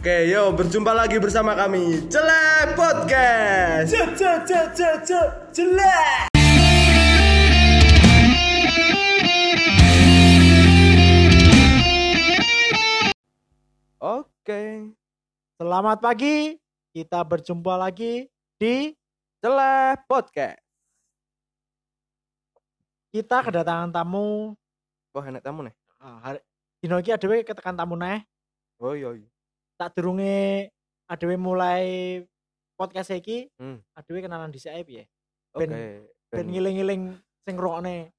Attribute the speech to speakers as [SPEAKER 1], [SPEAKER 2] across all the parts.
[SPEAKER 1] Oke, yo berjumpa lagi bersama kami Celek Podcast.
[SPEAKER 2] Jelek.
[SPEAKER 1] Oke,
[SPEAKER 2] Selamat pagi. Kita berjumpa lagi di
[SPEAKER 1] Celek Podcast.
[SPEAKER 2] kita kedatangan tamu.
[SPEAKER 1] Wah, enak tamu nih.
[SPEAKER 2] Ah, hari dino iki adewe ketekan tamu neh.
[SPEAKER 1] Oh iya. iya.
[SPEAKER 2] Tak durunge adewe mulai podcast iki,
[SPEAKER 1] Hmm.
[SPEAKER 2] adewe kenalan dhisik ae piye?
[SPEAKER 1] Oke.
[SPEAKER 2] Ben- Ben ngiling-ngiling sing ngrungokne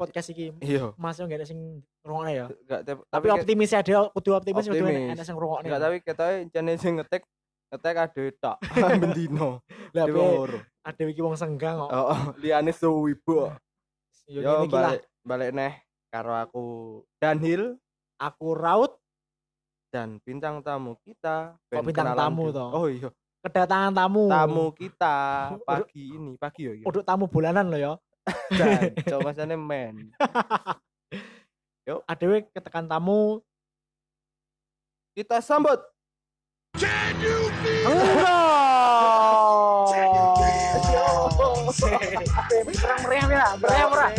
[SPEAKER 2] podcast iki.
[SPEAKER 1] Iya.
[SPEAKER 2] Mas yo gak ada sing ngrungokne ya.
[SPEAKER 1] Gak, tapi,
[SPEAKER 2] Tapi optimis ada kudu optimis kudu enak sing ngrungokne.
[SPEAKER 1] Gak tapi ketoke jane sing ngetek ngetek ade tok. Bendino.
[SPEAKER 2] Lah
[SPEAKER 1] Di.
[SPEAKER 2] Adewe iki wong senggang kok.
[SPEAKER 1] Oh, oh, liyane suwibu.
[SPEAKER 2] Yo
[SPEAKER 1] balik balik neh karo aku Danhil
[SPEAKER 2] Aku Raut
[SPEAKER 1] dan bintang tamu kita.
[SPEAKER 2] Kok
[SPEAKER 1] Ben
[SPEAKER 2] bintang tamu
[SPEAKER 1] dulu.
[SPEAKER 2] toh?
[SPEAKER 1] Oh iya,
[SPEAKER 2] kedatangan tamu.
[SPEAKER 1] tamu kita
[SPEAKER 2] Udah-
[SPEAKER 1] pagi ini, pagi ya. iya.
[SPEAKER 2] Uduk tamu bulanan lo ya.
[SPEAKER 1] Dan coba masane men.
[SPEAKER 2] Adewe ketekan tamu.
[SPEAKER 1] Kita sambut
[SPEAKER 2] Perang meriah ya, meriah meriah.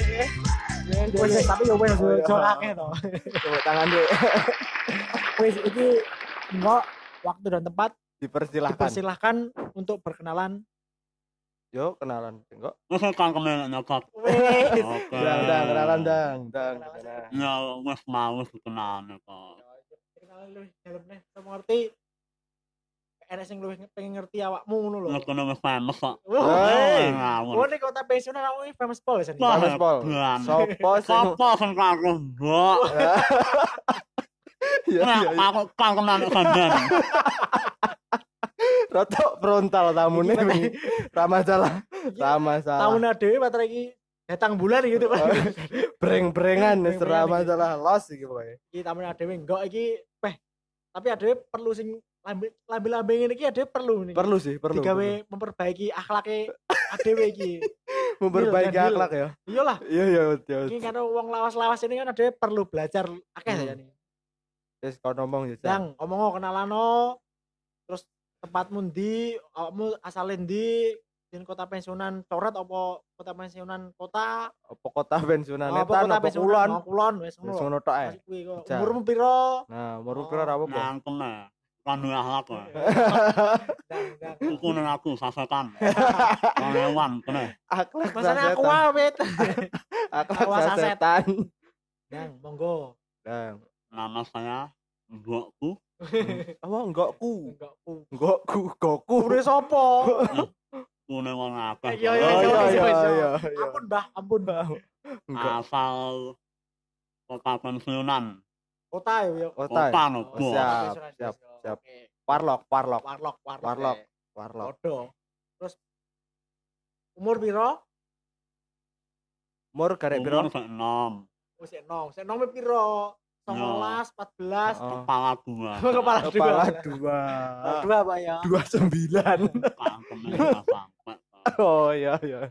[SPEAKER 2] Wes tapi yo wes
[SPEAKER 1] Oh, iya. Tepuk tangan deh.
[SPEAKER 2] Wes iki enggak waktu dan tempat
[SPEAKER 1] Dipersilahkan.
[SPEAKER 2] dipersilahkan untuk berkenalan.
[SPEAKER 1] Yo kenalan enggak?
[SPEAKER 3] Masa kangkeme nyokot.
[SPEAKER 2] Wes.
[SPEAKER 3] Oke.
[SPEAKER 1] Dang, dang, kenalan dang, dang.
[SPEAKER 3] Ya wis mau wis kenalan kok.
[SPEAKER 2] Kenalan lu dalam nih, kamu ngerti? Enak sing luwih pengen ngerti awakmu ngono lho.
[SPEAKER 3] Nek kono wis famous kok.
[SPEAKER 2] Oh, ini kota pensiunan ini famous Paul ya?
[SPEAKER 3] Wah,
[SPEAKER 1] Famous Pol. Sopo sing
[SPEAKER 3] Sopo sing karo mbok?
[SPEAKER 1] Iya,
[SPEAKER 3] Nek
[SPEAKER 1] iya, iya.
[SPEAKER 3] aku kangkeman sampean.
[SPEAKER 1] Rotok frontal tamune wingi. Rama salah.
[SPEAKER 2] Iki
[SPEAKER 1] Rama salah.
[SPEAKER 2] Tahun dhewe baterai iki datang bulan gitu Pak.
[SPEAKER 1] Breng-brengan wis
[SPEAKER 2] Breng-brengan
[SPEAKER 1] rama
[SPEAKER 2] iki.
[SPEAKER 1] salah los iki pokoke.
[SPEAKER 2] iki tamunya adewe enggak iki peh tapi adewe perlu sing lambe lambe lambe ngene iki adewe perlu nih
[SPEAKER 1] Perlu sih, perlu.
[SPEAKER 2] digawe memperbaiki akhlaknya adewe iki
[SPEAKER 1] memperbaiki akhlak ya.
[SPEAKER 2] iyalah
[SPEAKER 1] Iya, iya, iya.
[SPEAKER 2] iki kan wong lawas-lawas ini kan adewe perlu belajar akeh
[SPEAKER 1] Hmm.
[SPEAKER 2] ya nih
[SPEAKER 1] Wis kau ngomong ya. Jan.
[SPEAKER 2] Dang omong kenalano terus tempatmu ndi awakmu asale ndi di kota pensiunan coret apa kota pensiunan kota
[SPEAKER 1] Apa kota pensiunan
[SPEAKER 2] apa
[SPEAKER 1] netan
[SPEAKER 2] kota
[SPEAKER 1] apa
[SPEAKER 2] pensiunan
[SPEAKER 1] kulon?
[SPEAKER 2] Oh, kulon wis
[SPEAKER 1] Wis
[SPEAKER 2] ngono
[SPEAKER 1] ngono tok ae.
[SPEAKER 2] Umurmu piro
[SPEAKER 1] Nah, baru
[SPEAKER 2] Oh.
[SPEAKER 1] kira apa apa?
[SPEAKER 3] Nangkeme. Kan akhlak kok.
[SPEAKER 2] Dang, dang.
[SPEAKER 3] Nang aku sasetan. Kanewan kene.
[SPEAKER 1] Akhlak
[SPEAKER 2] Masane aku
[SPEAKER 1] sasetan.
[SPEAKER 2] awet.
[SPEAKER 1] Akhlak sasetan.
[SPEAKER 2] Dang, monggo.
[SPEAKER 1] Nah,
[SPEAKER 3] Nama saya mbokku.
[SPEAKER 1] apa enggakku?
[SPEAKER 2] Enggak ku.
[SPEAKER 1] Enggakku, goku.
[SPEAKER 2] Kuwi sapa?
[SPEAKER 3] Kune wong akeh.
[SPEAKER 2] Iya,
[SPEAKER 1] Oh
[SPEAKER 2] iya,
[SPEAKER 1] iya
[SPEAKER 2] iya,
[SPEAKER 1] iya
[SPEAKER 2] iya.
[SPEAKER 1] iya. iya.
[SPEAKER 2] Ampun, Mbah, ampun.
[SPEAKER 1] Enggak.
[SPEAKER 3] Asal kota pensiunan.
[SPEAKER 2] Kota ya, ya.
[SPEAKER 1] Kota.
[SPEAKER 3] Kota
[SPEAKER 1] ya?
[SPEAKER 3] nopo.
[SPEAKER 1] Oh, siap, siap, siap. Warlock, warlock,
[SPEAKER 2] Warlock, warlock.
[SPEAKER 1] Warlock.
[SPEAKER 2] eh.
[SPEAKER 1] warlock.
[SPEAKER 2] Terus umur piro?
[SPEAKER 1] Umur garek piro?
[SPEAKER 3] Umur sik enom.
[SPEAKER 2] Wis enom. Sik enom piro? 19, 14.
[SPEAKER 1] Oh.
[SPEAKER 3] Kepala dua.
[SPEAKER 2] Kepala dua.
[SPEAKER 1] Kepala dua.
[SPEAKER 2] Dua, Pak ya.
[SPEAKER 1] Dua sembilan. Oh iya iya.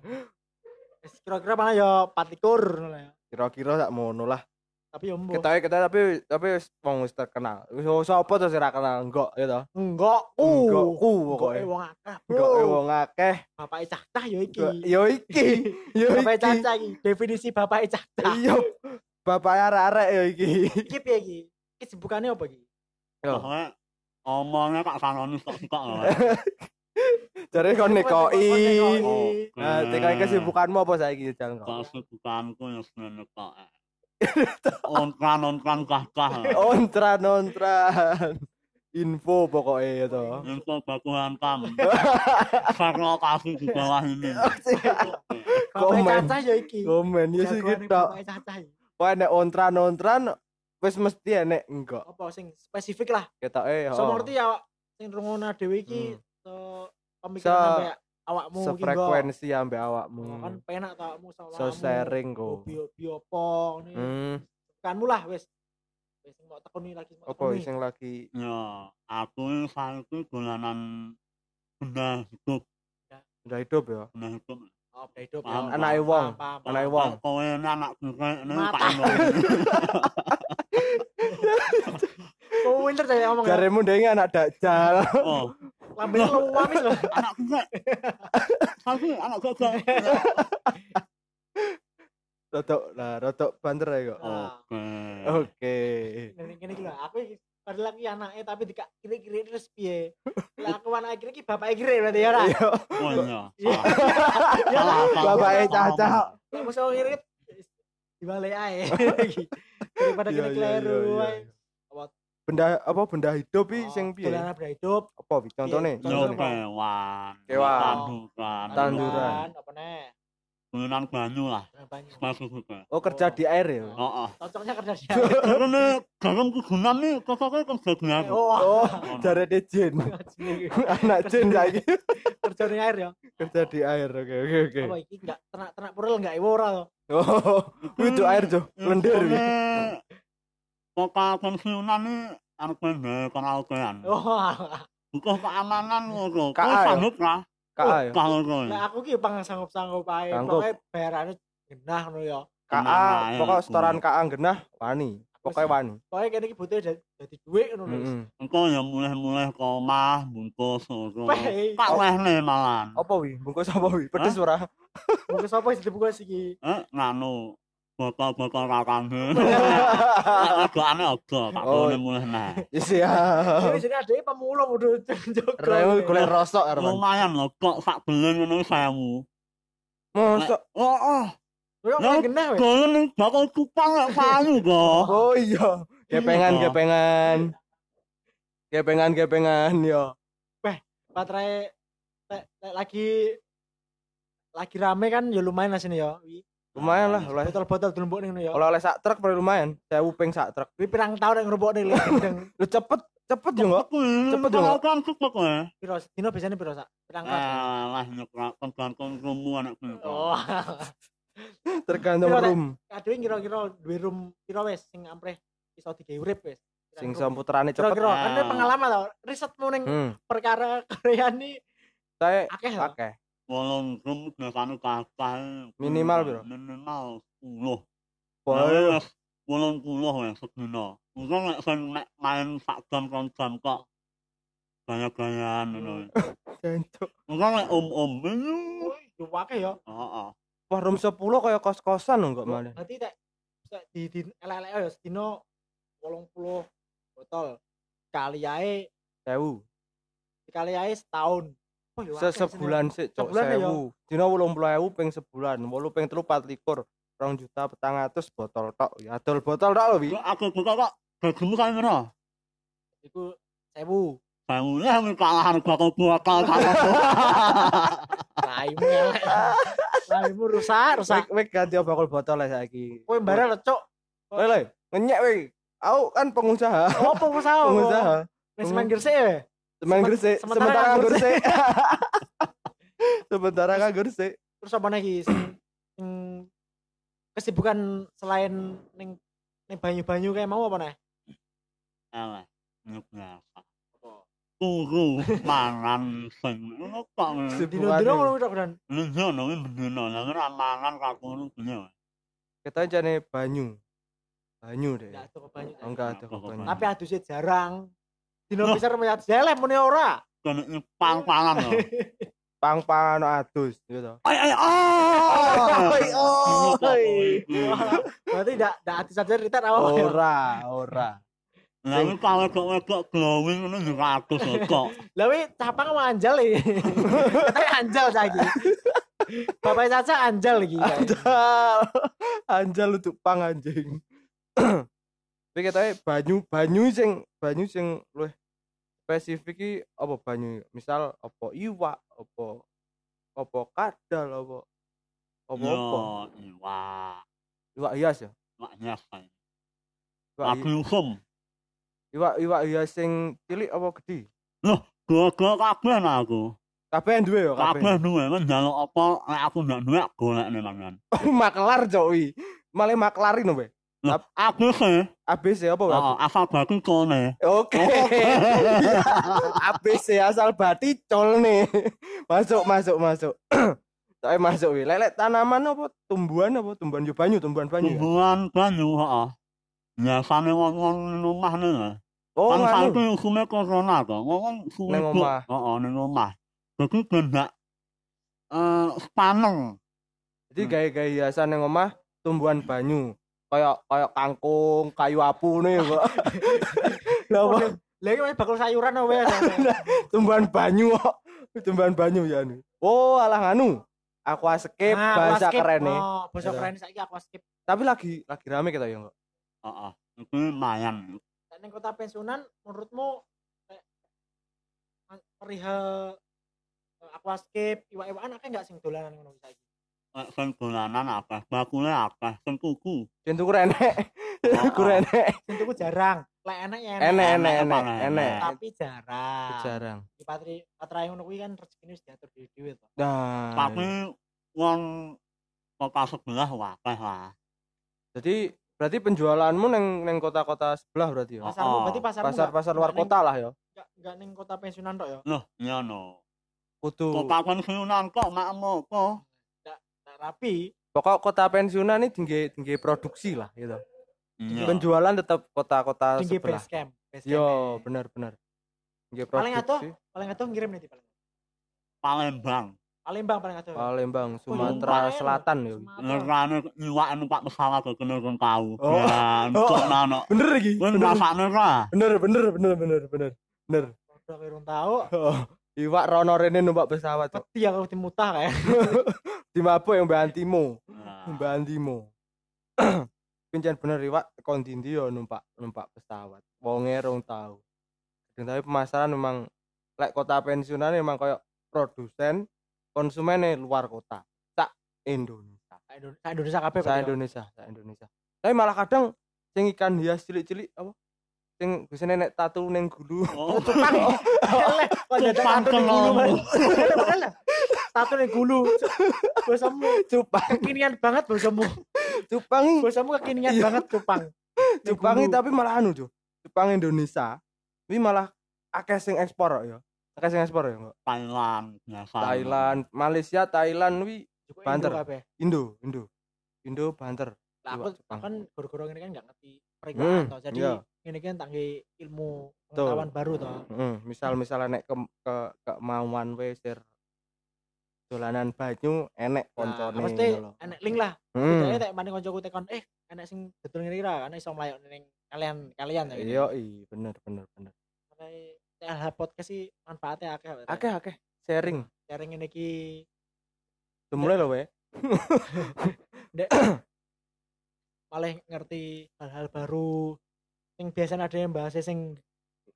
[SPEAKER 2] Kira-kira mana ya 24 ngono ya.
[SPEAKER 1] Kira-kira tak mono lah.
[SPEAKER 2] Tapi ya.
[SPEAKER 1] Kita kita tapi tapi wong wis terkenal. Wis sapa to sing ra kenal enggak ya to?
[SPEAKER 2] Enggak.
[SPEAKER 1] Enggak ku
[SPEAKER 2] Enggak
[SPEAKER 1] pokoke.
[SPEAKER 2] wong akeh.
[SPEAKER 1] Enggak wong akeh.
[SPEAKER 2] Bapak cacah ya iki.
[SPEAKER 1] Yo iki. Yo
[SPEAKER 2] Bapak
[SPEAKER 1] iki.
[SPEAKER 2] cacah iki. Definisi bapak cacah.
[SPEAKER 1] Iya. Bapak arek-arek ya iki.
[SPEAKER 2] Iki piye iki? Iki sebutannya apa iki?
[SPEAKER 1] Yo.
[SPEAKER 3] Omongnya kak sanoni kok kok.
[SPEAKER 1] Jare kon nekoi. Nah, tekan kesibukanmu apa saiki Jal?
[SPEAKER 3] Kesibukanku yang seneng kok. Ontran-ontran kah-kah.
[SPEAKER 1] Ontran ontran. Info pokoknya ya to.
[SPEAKER 3] Info baku hantam. Karena kasih di bawah ini.
[SPEAKER 1] Komen.
[SPEAKER 2] ya iki.
[SPEAKER 1] Komen ya sih kita. Wah nek ontran ontran wis mesti enek enggak.
[SPEAKER 2] Apa sing spesifik lah.
[SPEAKER 1] Kita eh
[SPEAKER 2] So
[SPEAKER 1] oh.
[SPEAKER 2] ngerti ya sing rungokno dhewe iki
[SPEAKER 1] Hmm.
[SPEAKER 2] so pemikiran
[SPEAKER 1] Se-
[SPEAKER 2] sampe awakmu iki, Mbok.
[SPEAKER 1] Sefrekuensi ambek
[SPEAKER 2] Oh,
[SPEAKER 1] awakmu.
[SPEAKER 2] kan penak ta awakmu sama
[SPEAKER 1] So sharing kok.
[SPEAKER 2] Bio bio apa ngene.
[SPEAKER 1] Hmm.
[SPEAKER 2] Kanmu lah wis. Wis mau tekuni lagi mau
[SPEAKER 1] Apa sing lagi
[SPEAKER 3] Ya, aku saiki dolanan benda hidup,
[SPEAKER 1] udah hidup ya?
[SPEAKER 3] benda hidup.
[SPEAKER 2] Udah hidup ya.
[SPEAKER 1] Anake wong. Anake wong.
[SPEAKER 3] Kowe ini anak
[SPEAKER 2] Mata.
[SPEAKER 3] tak.
[SPEAKER 2] Kowe pinter saya ngomong. ya.
[SPEAKER 1] Jaremu ndenge anak dajal.
[SPEAKER 3] Oh,
[SPEAKER 2] Lambene luwamis lho.
[SPEAKER 3] anak gue. Saya anak gagah.
[SPEAKER 1] Rodok lah, rodok banter ya kok.
[SPEAKER 3] Oke.
[SPEAKER 1] Oke.
[SPEAKER 2] Ngene ngene iki lho, aku padahal lagi anaknya tapi dikak kiri-kiri terus piye. Lah aku anak kiri iki bapake kiri berarti ya ora.
[SPEAKER 1] Iya.
[SPEAKER 3] Oh iya.
[SPEAKER 2] Iya. Ya lah.
[SPEAKER 1] Bapake
[SPEAKER 3] salah,
[SPEAKER 1] caca.
[SPEAKER 2] orang kiri dibalik ae. Daripada
[SPEAKER 1] Iya,
[SPEAKER 2] kena
[SPEAKER 1] iya,
[SPEAKER 2] keliru
[SPEAKER 1] iya, iya. Benda apa benda hidup iki sing piye?
[SPEAKER 2] Dolanan benda hidup.
[SPEAKER 1] Apa?
[SPEAKER 2] Contohnya apa?
[SPEAKER 3] kewan.
[SPEAKER 1] Kewan.
[SPEAKER 3] Tanduran.
[SPEAKER 1] Tanduran.
[SPEAKER 2] Apa nih?
[SPEAKER 3] Guyonan banyu lah.
[SPEAKER 2] Banyak.
[SPEAKER 3] Spesifik.
[SPEAKER 1] Oh, kerja di air ya.
[SPEAKER 3] Heeh.
[SPEAKER 2] Cocoknya kerja di
[SPEAKER 3] Karena garam kegunan nih cocoknya kerja di air.
[SPEAKER 2] Oh,
[SPEAKER 1] Oh, jare de jin. Anak jin saiki
[SPEAKER 2] kerja di air ya.
[SPEAKER 1] kerja di air. Oke, oke, oke.
[SPEAKER 2] Apa iki enggak ternak-ternak purel enggak iwo ora to?
[SPEAKER 1] Oh, itu air, Jo. Lendir.
[SPEAKER 3] Kota pensiunan nih anak pendek kenal kean.
[SPEAKER 2] Oh,
[SPEAKER 3] Bukan keamanan ngono.
[SPEAKER 1] KA
[SPEAKER 3] Kau sanggup lah.
[SPEAKER 1] KA ya.
[SPEAKER 3] Kalau kau.
[SPEAKER 2] lah aku ki pang sanggup-sanggup ae.
[SPEAKER 1] Sanggup.
[SPEAKER 2] Pokoke bayarane genah ngono ya.
[SPEAKER 1] KA, pokok setoran KA genah wani. Pokoknya wani.
[SPEAKER 2] Pokoke kene iki butuh dadi dhuwit ngono.
[SPEAKER 1] Heeh.
[SPEAKER 3] Engkau yang mulai-mulai ke omah bungkus ngono.
[SPEAKER 2] Weh,
[SPEAKER 3] Kak leh nih malan.
[SPEAKER 1] Apa wi? Bungkus apa wi? Pedes ora?
[SPEAKER 2] Mungkin sapa sing dibungkus iki?
[SPEAKER 3] Eh, nganu botol-botol kakangnya. Agakane aja, tak
[SPEAKER 1] Oh.
[SPEAKER 3] boleh mulai nah.
[SPEAKER 1] Iya.
[SPEAKER 2] Ini sini ada pemulung udah jogo.
[SPEAKER 1] Rewe golek rosok Arman.
[SPEAKER 3] Lumayan loh, kok sak belen ngono sayamu.
[SPEAKER 1] Mosok.
[SPEAKER 3] Oh, oh,
[SPEAKER 2] Yo genah weh.
[SPEAKER 3] ning kupang lek payu kok.
[SPEAKER 1] Oh iya. Gepengan,
[SPEAKER 3] Iya.
[SPEAKER 1] gepengan. Gepengan, gepengan yo.
[SPEAKER 2] Baterai lek- lek lagi lagi rame kan ya lumayan lah sini ya.
[SPEAKER 1] Lumayan lah, oleh
[SPEAKER 2] Botol-botol dulembok ning ya.
[SPEAKER 1] oleh oleh sak truk paling lumayan. Saya upeng sak truk.
[SPEAKER 2] Wi pirang tahun nek ngrobok ning gendeng.
[SPEAKER 1] Lu cepet, cepet yo kok. Cepet dong.
[SPEAKER 3] Kan cepet kowe.
[SPEAKER 2] Piro dino biasanya piro sak? Pirang tahun.
[SPEAKER 3] Ah, lah tergantung rumu anak kuwi.
[SPEAKER 2] Oh.
[SPEAKER 1] Tergantung room.
[SPEAKER 2] Aduh kira-kira duwe room piro wis sing ampreh iso digawe urip wis.
[SPEAKER 1] Sing samputerane cepet.
[SPEAKER 2] Kira-kira kan
[SPEAKER 3] Ah.
[SPEAKER 2] pengalaman tau. Risetmu ning
[SPEAKER 1] Hmm.
[SPEAKER 2] perkara Korea ini
[SPEAKER 1] Saya
[SPEAKER 2] akeh tau.
[SPEAKER 3] Wolong rum biasane kakak.
[SPEAKER 1] Minimal piro?
[SPEAKER 3] Minimal 10.
[SPEAKER 1] Wah,
[SPEAKER 3] Wes wolong puluh wes sedina. Mungkin nek nek main sak jam kon jam kok gaya-gayaan ngono.
[SPEAKER 1] jancuk.
[SPEAKER 3] Mungkin nek om-om.
[SPEAKER 2] Yo akeh ya.
[SPEAKER 3] Heeh.
[SPEAKER 1] Wah, room 10 kaya kos-kosan kok malah.
[SPEAKER 2] Berarti tek tek di di elek-elek ya sedina 80 botol. Kali ae
[SPEAKER 1] Sewu.
[SPEAKER 2] dikali ae setahun. Oh, akeh
[SPEAKER 1] Sesebulan sih, cok
[SPEAKER 2] ya,
[SPEAKER 1] sewu. Dina 80.000 ping sebulan, 8 ping 3 24. 2 juta petang atus botol tok. Ya adol botol tok lho, Wi.
[SPEAKER 3] Aku buka kok gajimu kae ngono.
[SPEAKER 2] Iku 1000.
[SPEAKER 3] Saya ya kalah harga kok bakal.
[SPEAKER 2] Raimu elek. Raimu rusak, rusak.
[SPEAKER 1] Wek wek ganti bakal botol ya saiki.
[SPEAKER 2] Kowe bareng lho, Cuk.
[SPEAKER 1] Weh, le, ngenyek weh. Aku kan pengusaha.
[SPEAKER 2] Oh, pengusaha.
[SPEAKER 1] pengusaha.
[SPEAKER 2] Wis gresik ya.
[SPEAKER 1] Semen gresik,
[SPEAKER 2] sementara nganggur
[SPEAKER 1] nganggur sik. Sementara nganggur sik.
[SPEAKER 2] Terus apa lagi kesibukan selain ning ning banyu-banyu kayak mau apa nih?
[SPEAKER 3] Eleh, biasa. Turu mangan sing ngono kok.
[SPEAKER 2] Dino-dino ngono tok kan.
[SPEAKER 3] Lenjo nang bendino, nang ora mangan kakung ngono.
[SPEAKER 1] Kita jane banyu. Banyu deh.
[SPEAKER 2] Enggak ada banyu.
[SPEAKER 1] Oh, enggak ada kok banyu.
[SPEAKER 2] Tapi adusnya jarang. Dino bisa remeyat jelek muni ora.
[SPEAKER 3] Pang-pangan lho.
[SPEAKER 1] Pang-pangan no adus gitu.
[SPEAKER 3] Ay ay ah.
[SPEAKER 1] Oi, oi.
[SPEAKER 2] Berarti enggak enggak adus aja cerita apa ya?
[SPEAKER 1] Ora, ora.
[SPEAKER 3] Lah iki kalau kok wedok glowing ngono yo ratus kok.
[SPEAKER 2] Lah wi capang mau anjal iki. Katanya anjal saiki. Bapak Caca anjal iki.
[SPEAKER 1] Anjal. Anjal untuk pang anjing. Tapi katanya banyu, banyu sing banyu sing luwih spesifik iki apa banyu? Misal apa iwak, apa apa kadal, apa apa apa?
[SPEAKER 3] iwak.
[SPEAKER 1] Iwak hias ya? Iwak, hi-
[SPEAKER 3] Aku usum.
[SPEAKER 1] iwak iwak hias sing cilik apa gede?
[SPEAKER 3] Gua-gua kabeh nah aku.
[SPEAKER 1] Kabeh duwe ya kabeh.
[SPEAKER 3] Kabeh duwe kan njaluk apa nek aku ndak duwe golekne mangan.
[SPEAKER 1] Maklar cok. Malah maklarin we.
[SPEAKER 3] Sih,
[SPEAKER 1] ABC apa?
[SPEAKER 3] Oh, asal batu kone.
[SPEAKER 1] Oke. Iya. ABC asal bati col nih. Masuk masuk masuk. Saya masuk wi. Lelek tanaman apa tumbuhan apa tumbuhan banyu tumbuhan banyu. ya?
[SPEAKER 3] Tumbuhan banyu heeh. Biasane wong-wong rumah nih.
[SPEAKER 1] Oh,
[SPEAKER 3] kan saiki usume corona to. Ngomong suwe
[SPEAKER 1] Ning omah.
[SPEAKER 3] Heeh, ning omah. Dadi ben gak eh spaneng.
[SPEAKER 1] Jadi
[SPEAKER 3] Hmm.
[SPEAKER 1] gaya-gaya hiasan yang omah tumbuhan banyu. Kayak kayak kangkung, kayu apu nih kok. Lah apa?
[SPEAKER 2] Lagi masih bakul sayuran apa ya?
[SPEAKER 1] tumbuhan banyu kok. Tumbuhan banyu ya anu. Oh, alah nganu. Aquascape
[SPEAKER 2] Nah,
[SPEAKER 1] bahasa
[SPEAKER 2] aquascape.
[SPEAKER 1] keren nih.
[SPEAKER 2] Oh, bahasa
[SPEAKER 1] Gitu.
[SPEAKER 2] keren saiki aquascape.
[SPEAKER 1] Tapi lagi lagi rame kita ya enggak?
[SPEAKER 3] Heeh. Iku lumayan.
[SPEAKER 2] Nek ning kota pensiunan menurutmu perihal eh, aquascape, iwak-iwakan akeh enggak sing dolanan ngono saiki?
[SPEAKER 3] Sing dolanan akeh, bakule akeh, sing tuku.
[SPEAKER 1] Jen tuku renek.
[SPEAKER 3] Oh,
[SPEAKER 1] Tuku renek.
[SPEAKER 2] Sing tuku jarang. Lek enak ya
[SPEAKER 1] Enek enek
[SPEAKER 3] Enek
[SPEAKER 1] enek enek.
[SPEAKER 3] enek.
[SPEAKER 2] tapi jarang.
[SPEAKER 1] Jarang.
[SPEAKER 2] Di patri patrai ngono kuwi kan rezekine wis diatur dhewe to.
[SPEAKER 1] Nah.
[SPEAKER 3] Tapi wong kota sebelah wakeh lah.
[SPEAKER 1] Jadi berarti penjualanmu neng neng kota-kota sebelah berarti ya?
[SPEAKER 3] Oh,
[SPEAKER 2] Pasarmu
[SPEAKER 3] oh.
[SPEAKER 2] berarti pasarmu
[SPEAKER 1] Pasar-pasar
[SPEAKER 2] nggak-
[SPEAKER 1] luar kota lah ya.
[SPEAKER 2] Enggak enggak ning kota pensiunan tok ya.
[SPEAKER 3] Loh, iya no.
[SPEAKER 1] Kudu.
[SPEAKER 3] Kota pensiunan kok makmu kok.
[SPEAKER 2] Rapi.
[SPEAKER 1] Pokok kota pensiunan ini tinggi tinggi produksi lah gitu.
[SPEAKER 3] Iya.
[SPEAKER 1] Penjualan tetap kota-kota
[SPEAKER 2] tinggi
[SPEAKER 1] sebelah.
[SPEAKER 2] base camp. Base camp.
[SPEAKER 1] Yo, benar-benar. Tinggi
[SPEAKER 2] Paling
[SPEAKER 1] produksi.
[SPEAKER 2] Paling atuh ngirim nih di paling.
[SPEAKER 3] Palembang.
[SPEAKER 2] Palembang paling atuh.
[SPEAKER 1] Palembang,
[SPEAKER 2] Oh,
[SPEAKER 1] Sumatera
[SPEAKER 2] lumayan.
[SPEAKER 1] Selatan ya.
[SPEAKER 2] Sumatera.
[SPEAKER 3] Nerane iwak numpak pesawat ke kene kon kau.
[SPEAKER 1] Oh.
[SPEAKER 3] Ya, entuk nano.
[SPEAKER 1] Bener lagi. Bener,
[SPEAKER 3] ngrasakne ra?
[SPEAKER 1] bener, bener, bener, bener, bener. Bener.
[SPEAKER 2] Udah kira tahu.
[SPEAKER 1] Iwak rono rene numpak pesawat cok.
[SPEAKER 2] Peti aku dimutah kayak.
[SPEAKER 1] Mabuk yang.
[SPEAKER 3] Nah,
[SPEAKER 1] Mbak Antimo. Pincen bener iwak kon dindi yo numpak numpak pesawat. Wonge rong tau. Dan tapi pemasaran memang lek kota pensiunan memang kayak produsen konsumennya luar kota. Sak Indonesia.
[SPEAKER 2] Sa sa Indonesia kabeh
[SPEAKER 1] Sa
[SPEAKER 2] ya.
[SPEAKER 1] Indonesia, sa Indonesia. Tapi malah kadang sing ikan hias cilik-cilik apa? Sing biasanya nek tatu ning gulu.
[SPEAKER 3] Oh,
[SPEAKER 2] Cupang.
[SPEAKER 3] Cupang.
[SPEAKER 2] Mas. Padahal lah, Tatu ning gulu. Bosamu
[SPEAKER 1] Cupang,
[SPEAKER 2] kekinian banget bosamu.
[SPEAKER 1] cupang,
[SPEAKER 2] Bosamu kekinian
[SPEAKER 1] Iya.
[SPEAKER 2] banget cupang.
[SPEAKER 1] Cupang tapi malah anu, Cuk. Cupang Indonesia. Ini malah akeh sing ekspor ya. Akeh sing ekspor ya, Mbak.
[SPEAKER 3] Thailand.
[SPEAKER 1] Thailand, Malaysia, Thailand wi banter. Indo, Indo. Indo banter.
[SPEAKER 2] Lah aku kan goro-goro ini kan enggak ngerti
[SPEAKER 1] Hmm,
[SPEAKER 2] periwaan toh. Jadi
[SPEAKER 1] iya.
[SPEAKER 2] Ini kan tangge ilmu
[SPEAKER 1] Betul.
[SPEAKER 2] pengetahuan baru toh.
[SPEAKER 1] Heeh, misal misalnya nek ke ke kemauan we sir dolanan banyu enek koncone.
[SPEAKER 2] Nah, mesti enek link lah.
[SPEAKER 1] Hmm.
[SPEAKER 2] Jadi tek maning kancaku tekon eh enek sing dodol ngene iki ra, kan iso mlayok ning kalian kalian ya.
[SPEAKER 1] Iya, i bener bener bener.
[SPEAKER 2] Makanya TLH podcast sih manfaatnya akeh.
[SPEAKER 1] Akeh akeh sharing.
[SPEAKER 2] Sharing ini ki
[SPEAKER 1] Dimulai lho we.
[SPEAKER 2] malah ngerti hal-hal baru sing biasa ada yang bahas sing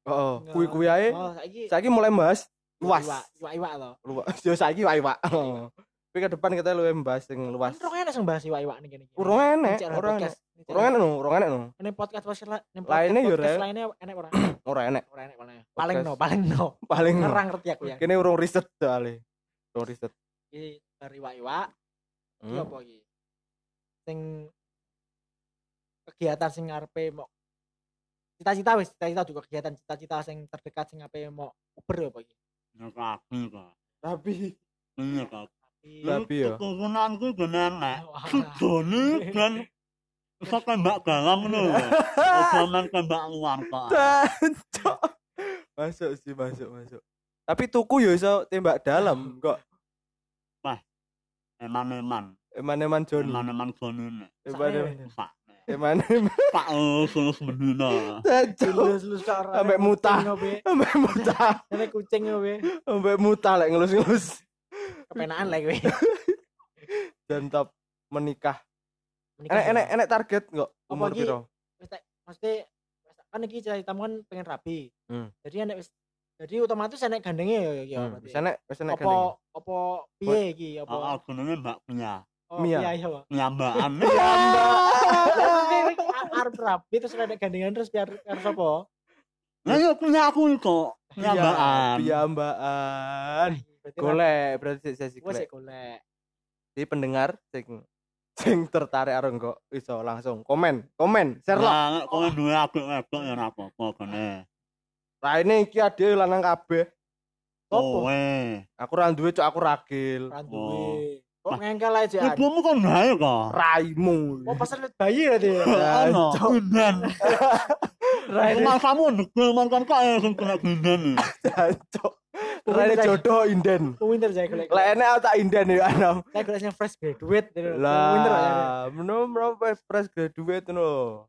[SPEAKER 1] Oh,
[SPEAKER 2] Nggak.
[SPEAKER 1] kuwi-kuwi ae.
[SPEAKER 2] oh saiki
[SPEAKER 1] Saiki mulai bahas luas.
[SPEAKER 2] iwak-iwak to.
[SPEAKER 1] Luas. Yo saiki iwak. Tapi ke depan kita luwih bahas sing luas.
[SPEAKER 2] Rong enek sing bahas iwak-iwak ning kene. iki.
[SPEAKER 1] Urung enek,
[SPEAKER 2] Ini
[SPEAKER 1] urung enek.
[SPEAKER 2] Ini
[SPEAKER 1] Urung enek no, urung enek no.
[SPEAKER 2] Ini podcast podcast la- ini
[SPEAKER 1] Lainnya yo,
[SPEAKER 2] lainnya enek ora?
[SPEAKER 1] Ora enek.
[SPEAKER 2] Ora enek paling. Paling no, paling no.
[SPEAKER 1] Paling
[SPEAKER 2] Ngerang ngerti aku ya.
[SPEAKER 1] kene urung riset soalnya. Urung riset.
[SPEAKER 2] Iki dari iwak-iwak iki
[SPEAKER 1] Hmm.
[SPEAKER 2] apa iki? Sing kegiatan sing ngarepe mau cita-cita wis cita-cita juga kegiatan cita-cita sing terdekat sing ape mau uber apa iki?
[SPEAKER 3] Nek aku kok.
[SPEAKER 1] Tapi
[SPEAKER 3] Iya kok.
[SPEAKER 2] Tapi
[SPEAKER 1] Tapi ya.
[SPEAKER 3] Keturunanku ben enek.
[SPEAKER 2] Wah.
[SPEAKER 3] Jone ben iso tembak dalam lho. Men tembak luar kok.
[SPEAKER 1] Cok. Masuk sih, masuk, masuk. Tapi tuku yo iso tembak dalam kok.
[SPEAKER 3] Eman-eman.
[SPEAKER 1] Eman-eman Joni.
[SPEAKER 3] Eman-eman jone.
[SPEAKER 1] Eman-eman. Eman-eman.
[SPEAKER 3] Pak mendina.
[SPEAKER 1] Cok.
[SPEAKER 2] Lulus-lulus.
[SPEAKER 1] Sampai mutah.
[SPEAKER 2] Sampai
[SPEAKER 1] Sampai muta,
[SPEAKER 2] kucing ngobe.
[SPEAKER 1] sampai muta lek ngelus-ngelus.
[SPEAKER 2] Kepenaan lah kowe.
[SPEAKER 1] Dan top menikah. Enek
[SPEAKER 2] ya.
[SPEAKER 1] enek enek target enggak?
[SPEAKER 2] Apa
[SPEAKER 1] Umur piro?
[SPEAKER 2] Wis tak- Maksudnya kan iki ceritamu kan pengen rapi.
[SPEAKER 1] Hmm.
[SPEAKER 2] Jadi enek wis jadi otomatis enek gandengnya ya ya
[SPEAKER 1] Hmm,
[SPEAKER 2] berarti.
[SPEAKER 1] Wis enek, wis enek
[SPEAKER 2] apa
[SPEAKER 1] gandeng.
[SPEAKER 2] apa piye iki apa
[SPEAKER 3] Oh, jenenge Mbak Pia.
[SPEAKER 2] Oh,
[SPEAKER 1] Mia.
[SPEAKER 2] piye ya Pak?
[SPEAKER 3] Nyambaan.
[SPEAKER 2] arep rapi terus enek gandengan terus biar biar sapa
[SPEAKER 3] Lah yo punya aku kok.
[SPEAKER 1] Iya,
[SPEAKER 3] Nyambaan.
[SPEAKER 1] Piyambakan.
[SPEAKER 2] Berarti
[SPEAKER 1] Golek berarti sik sesi
[SPEAKER 2] gue sih
[SPEAKER 1] golek.
[SPEAKER 2] golek
[SPEAKER 1] Jadi pendengar sing sing tertarik karo engko iso langsung komen, komen, share lah.
[SPEAKER 3] Nek kowe duwe adik wedok ya ora apa-apa kene.
[SPEAKER 1] Raine iki ade lanang kabeh.
[SPEAKER 3] Kowe.
[SPEAKER 1] Aku ra duwe cok aku ragil.
[SPEAKER 2] Ora
[SPEAKER 3] Oh.
[SPEAKER 2] duwe kok ngengkel aja
[SPEAKER 3] Ibumu kan bae kok.
[SPEAKER 1] Raimu.
[SPEAKER 2] oh pas lihat bayi ya
[SPEAKER 1] Ya,
[SPEAKER 3] Ono
[SPEAKER 1] Cok.
[SPEAKER 3] undan.
[SPEAKER 1] Raine
[SPEAKER 3] Rumah kamu ndegel mongkon kok ya sing kena gendane.
[SPEAKER 1] jancuk. Raine jodoh inden.
[SPEAKER 2] Winter saya golek.
[SPEAKER 1] Lah enek tak inden ya anam.
[SPEAKER 2] Saya golek yang fresh graduate. ya.
[SPEAKER 1] Lah, menurut menurut fresh graduate no.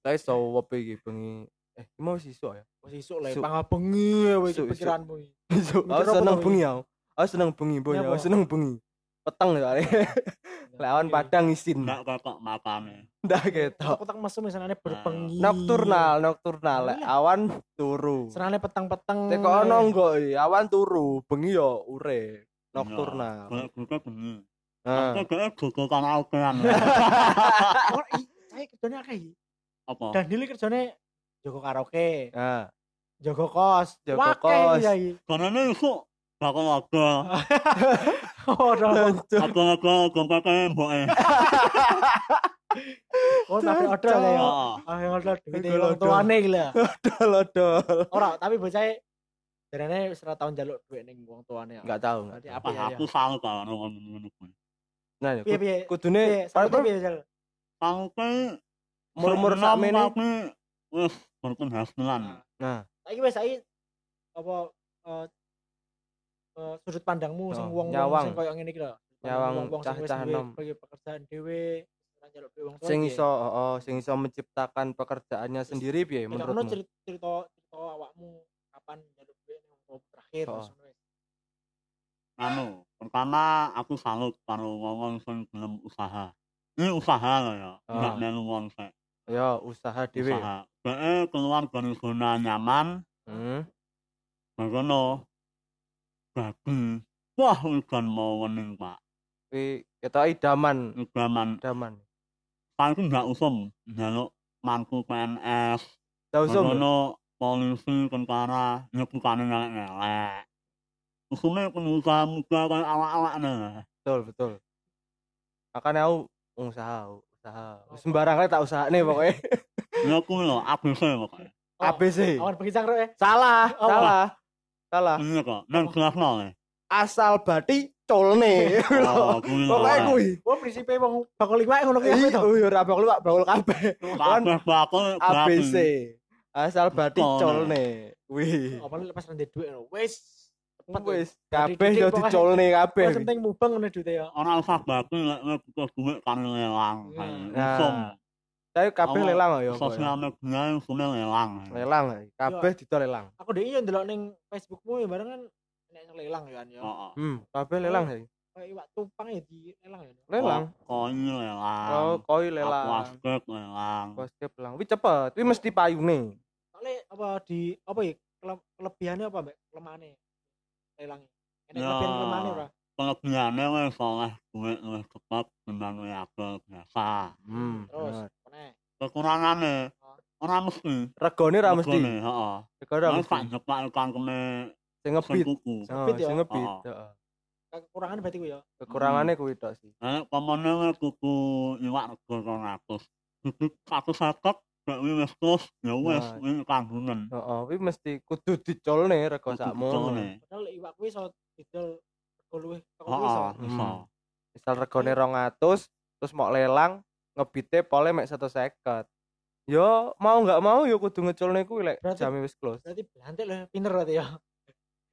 [SPEAKER 1] Tapi so apa iki bengi? Eh, mau sisuk ya?
[SPEAKER 2] Wis isuk lah
[SPEAKER 1] Isuk.
[SPEAKER 2] pangah bengi ya iki
[SPEAKER 1] Isuk, isuk.
[SPEAKER 2] pikiranmu iki.
[SPEAKER 1] Sisuk.
[SPEAKER 2] Mikir
[SPEAKER 1] Aku
[SPEAKER 2] apa
[SPEAKER 1] seneng
[SPEAKER 2] to,
[SPEAKER 1] bengi aku. Aku seneng bengi, boy.
[SPEAKER 2] Kenapa?
[SPEAKER 1] Aku seneng bengi. Peteng ya. Lawan padang isin.
[SPEAKER 3] Ndak kok makane.
[SPEAKER 1] Ndak ketok.
[SPEAKER 2] Aku tak mesum misalnya berpengi.
[SPEAKER 1] Nocturnal, nocturnal. Lek
[SPEAKER 2] Iya.
[SPEAKER 1] awan turu.
[SPEAKER 2] Serane petang-petang.
[SPEAKER 1] Teko ono enggak iki, awan turu, bengi yo ure. Nocturnal.
[SPEAKER 3] Golek buka bengi.
[SPEAKER 1] Nah.
[SPEAKER 3] Aku golek gogo kan.
[SPEAKER 2] Oh, i- saya kerjanya akeh iki.
[SPEAKER 3] Apa?
[SPEAKER 2] Dan Dili kerjanya Joko karaoke,
[SPEAKER 1] Nah,
[SPEAKER 2] Joko kos,
[SPEAKER 1] Joko
[SPEAKER 2] Wake
[SPEAKER 1] kos.
[SPEAKER 2] ya.
[SPEAKER 3] Karena isu ada.
[SPEAKER 2] Oh, no.
[SPEAKER 1] jancuk.
[SPEAKER 3] Aku-aku gompake mboke.
[SPEAKER 2] oh tapi ada
[SPEAKER 1] Jancuk.
[SPEAKER 2] ya.
[SPEAKER 3] Heeh.
[SPEAKER 2] Ah, yang ada duit wong tuane iki lah.
[SPEAKER 1] Dol dol.
[SPEAKER 2] Ora, tapi bocah jarane wis ora tau njaluk duit ning wong tuane.
[SPEAKER 1] Enggak
[SPEAKER 2] apa ya?
[SPEAKER 3] Aku salut kalau ngono-ngono kuwi.
[SPEAKER 1] Nah, ya,
[SPEAKER 2] Piye
[SPEAKER 1] kud-
[SPEAKER 2] piye?
[SPEAKER 1] kudune?
[SPEAKER 2] Sampe piye Jal?
[SPEAKER 3] Sampai
[SPEAKER 1] mur-mur sakmene.
[SPEAKER 3] Tapi wis berpenghasilan.
[SPEAKER 1] Nah,
[SPEAKER 2] Saiki wis saiki apa eh, sudut pandangmu sing
[SPEAKER 1] Oh,
[SPEAKER 2] wong
[SPEAKER 1] nyawang.
[SPEAKER 2] sing koyo ngene iki lho.
[SPEAKER 1] Nyawang
[SPEAKER 2] sing
[SPEAKER 1] cah-cah
[SPEAKER 2] bagi pekerjaan dhewe wong
[SPEAKER 1] sing iso oh, sing iso menciptakan pekerjaannya sendiri piye
[SPEAKER 2] Nek ono
[SPEAKER 1] menurutmu?
[SPEAKER 2] cerita cerita cerita awakmu kapan njaluk duit ning wong terakhir
[SPEAKER 1] Oh.
[SPEAKER 3] Anu, pertama aku salut karo wong sing gelem usaha. Ini usaha loh ya, enggak
[SPEAKER 1] Ah.
[SPEAKER 3] melu wong sek.
[SPEAKER 1] Ya, usaha dhewe.
[SPEAKER 3] Usaha. Dhek keluar dari zona nyaman,
[SPEAKER 1] Hmm.
[SPEAKER 3] Bagono bagi wah mau wening pak
[SPEAKER 1] Kuwi ketok idaman,
[SPEAKER 3] idaman
[SPEAKER 1] idaman.
[SPEAKER 3] paling nggak usum jaluk mantu PNS
[SPEAKER 1] Ndak usum. ya?
[SPEAKER 3] Bagono polisi tentara nyebutane ngelek ngelek usume pengusaha muda kayak awak-awak nih
[SPEAKER 1] Betul, betul. Makanya aku usaha, usaha. Sembarang kali tak usaha nih pokoknya.
[SPEAKER 3] ya aku lho ABC pokoknya
[SPEAKER 2] Oh,
[SPEAKER 1] ABC.
[SPEAKER 2] Awan pergi cangkruk ya.
[SPEAKER 1] Salah,
[SPEAKER 2] Oh.
[SPEAKER 1] salah. salah.
[SPEAKER 3] Iya kok, nang tengah nang.
[SPEAKER 1] Asal bati colne.
[SPEAKER 3] Oh,
[SPEAKER 1] Pokoke kuwi.
[SPEAKER 2] Wong prinsipe wong bakul iwak ngono kuwi to.
[SPEAKER 1] Iya, ora bakul iwak, bakul kabeh.
[SPEAKER 3] Kabeh bakul
[SPEAKER 1] ABC. Asal bati
[SPEAKER 3] colne.
[SPEAKER 1] Kuwi.
[SPEAKER 2] Apa lepas rende dhuwit ngono. Wis Wes,
[SPEAKER 1] kabeh yo dicolne kabeh.
[SPEAKER 2] Penting mubeng ngene dhuwite
[SPEAKER 3] yo. Ana alfa bakul nek kok dhuwit kan ngelang.
[SPEAKER 2] Nah.
[SPEAKER 1] Saya kabeh lelang ya.
[SPEAKER 3] sosial media usume lelang
[SPEAKER 1] Lelang, kabeh didol lelang.
[SPEAKER 2] Aku dhewe yo ndelok ning Facebookmu ya bareng kan nek sing lelang ya kan ya.
[SPEAKER 3] Heeh.
[SPEAKER 1] Hmm, kabeh lelang ya.
[SPEAKER 2] Kayak iwak tumpang ya di lelang ya.
[SPEAKER 1] Lelang.
[SPEAKER 3] Koi lelang.
[SPEAKER 1] Oh, koi lelang.
[SPEAKER 3] Aquascape lelang.
[SPEAKER 1] Boske lelang. Wi cepet, wi mesti payune.
[SPEAKER 2] Soalnya apa di apa ya kele- kelebihannya apa mbak kelemahane lelang enak
[SPEAKER 3] Ya.
[SPEAKER 2] kelebihan kelemahane ora
[SPEAKER 3] Kelebihannya wis oleh duit wis cepet timbang wiaga biasa.
[SPEAKER 1] Hmm,
[SPEAKER 2] terus
[SPEAKER 1] bener.
[SPEAKER 2] Meneh
[SPEAKER 3] Kekurangannya
[SPEAKER 2] Oh.
[SPEAKER 3] ora mesti.
[SPEAKER 1] Regone ra mesti.
[SPEAKER 3] Regane, Heeh.
[SPEAKER 1] Regone ra
[SPEAKER 3] Nek
[SPEAKER 1] mesti.
[SPEAKER 3] tak jepak
[SPEAKER 1] Sing ngebit.
[SPEAKER 2] ya?
[SPEAKER 1] sing ngebit. Heeh.
[SPEAKER 2] kekurangan berarti ku ya
[SPEAKER 1] Kekurangane kuwi tok sih.
[SPEAKER 3] Nek wis kuku iwak rego 200. Jadi 150 gak wis terus ya wis
[SPEAKER 1] Nah.
[SPEAKER 3] wis kandhunen.
[SPEAKER 1] Heeh, kuwi mesti kudu dicolne rego sakmono.
[SPEAKER 2] padahal iwak kuwi iso didol rego luwih iso.
[SPEAKER 1] Hmm. Misal regone 200, terus mau lelang ngebite pole mek 150. Yo mau nggak mau yo kudu ngeculne kuwi lek
[SPEAKER 2] Berarti-
[SPEAKER 1] jame wis close.
[SPEAKER 2] berarti belantik lah pinter berarti ya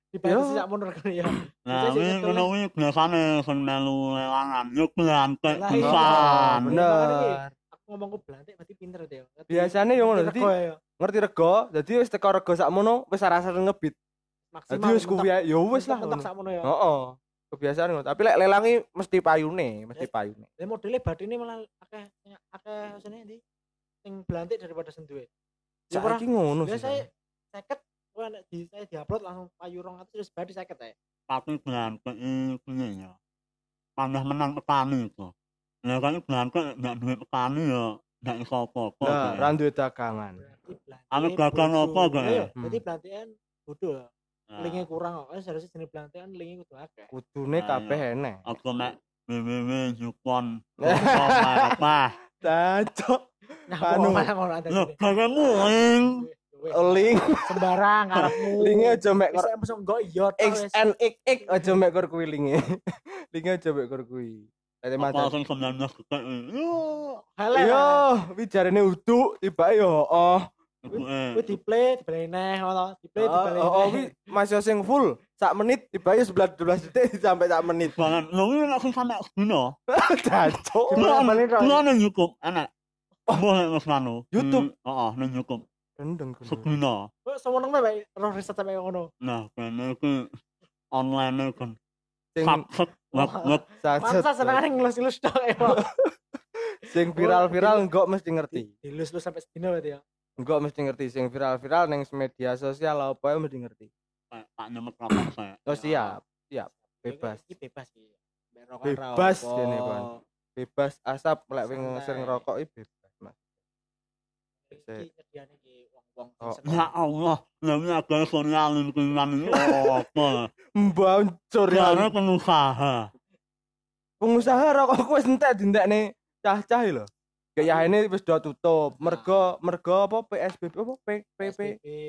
[SPEAKER 2] dibatasi
[SPEAKER 1] Ya.
[SPEAKER 2] sak mundur kan ya
[SPEAKER 3] Nah,
[SPEAKER 2] Biasanya sih
[SPEAKER 3] ini kuwi biasane sing melu lelangan yo glantek
[SPEAKER 2] Lah, iya.
[SPEAKER 3] pisan.
[SPEAKER 1] Bener.
[SPEAKER 2] aku ngomongku belantik berarti pinter ya
[SPEAKER 1] Biasane yo ngono,
[SPEAKER 2] ngerti ya
[SPEAKER 1] Ngerti rego, dadi wis teko rego sakmono wis rasa ngebit.
[SPEAKER 2] maksimal
[SPEAKER 1] Dadi wis kuwi yo wis lah.
[SPEAKER 2] mentok sak mono ya
[SPEAKER 1] Heeh. Kebiasaan ngono. Tapi lek lelangi mesti payune, mesti payune.
[SPEAKER 2] Lah modelnya batine malah akeh akeh sene ndi sing belantik daripada sing duwe. Ya ora
[SPEAKER 1] Saiki ngono sih.
[SPEAKER 2] biasa 50 wah nek di saya diupload langsung payu 200 terus badi 50 ya.
[SPEAKER 3] Tapi glantek iki ya. Pandah menang petani itu. Lah kan glantek ndak duwe petani ya ndak iso apa-apa.
[SPEAKER 1] Nah, ra duwe dagangan.
[SPEAKER 2] Berarti belantik.
[SPEAKER 3] Ame gagal apa gak ya?
[SPEAKER 1] Hmm.
[SPEAKER 2] Berarti belantikan bodoh ya. linknya kurang kok eh, seharusnya jenis pelatihan linknya kudu akeh.
[SPEAKER 1] Kudune kabeh enak
[SPEAKER 3] aku mek www jukon apa cocok
[SPEAKER 2] panu
[SPEAKER 3] lo kagak
[SPEAKER 2] link
[SPEAKER 1] link.
[SPEAKER 2] Sembarang karepmu
[SPEAKER 1] linge aja mek kor
[SPEAKER 2] x n x
[SPEAKER 1] x aja mek kor kuwi linge linge aja mek kor kuwi. Tadi
[SPEAKER 3] mati, langsung sembilan belas.
[SPEAKER 2] Halo,
[SPEAKER 1] halo, halo, halo, halo, halo, halo, halo,
[SPEAKER 3] halo,
[SPEAKER 2] Kuwi di-play, dibalik neh ngono. Di-play,
[SPEAKER 1] Oh,
[SPEAKER 2] dibalik
[SPEAKER 1] oh, oh, masih sing full sak menit tiba yo 11 12 detik sampai sak menit.
[SPEAKER 3] banget lho ini langsung sampe
[SPEAKER 2] balik tok.
[SPEAKER 3] Kulo ning YouTube enak. Boleh Mas Manu.
[SPEAKER 1] YouTube?
[SPEAKER 3] Heeh, ning YouTube.
[SPEAKER 1] Gendeng gendeng.
[SPEAKER 3] Sedina.
[SPEAKER 2] Kok semono bae roh riset sampe ngono.
[SPEAKER 3] Nah, kene iki online kan.
[SPEAKER 1] Sing
[SPEAKER 3] web
[SPEAKER 1] sacet.
[SPEAKER 2] Masa senengane ngelus-ngelus tok ya. Pak.
[SPEAKER 1] Sing viral-viral enggak mesti ngerti.
[SPEAKER 2] Lu sampe sedina berarti ya.
[SPEAKER 1] Enggak mesti ngerti sing viral-viral ning media sosial apa ya mesti ngerti.
[SPEAKER 3] tak nyemet rokok saya.
[SPEAKER 1] Oh siap, siap. Bebas.
[SPEAKER 2] Iki bebas rokok
[SPEAKER 1] Bebas kene, Bang. Bebas asap lek wing sering ngerokok iki bebas, Mas. Oh.
[SPEAKER 3] Ya Allah, namanya agak sorialin kulinan ini apa?
[SPEAKER 1] Mbancur
[SPEAKER 3] Karena
[SPEAKER 1] ya.
[SPEAKER 3] pengusaha.
[SPEAKER 1] Pengusaha rokok wis entek dindekne cah-cah lho. Kayak ini wis do tutup. Mergo mergo apa PSBB apa P,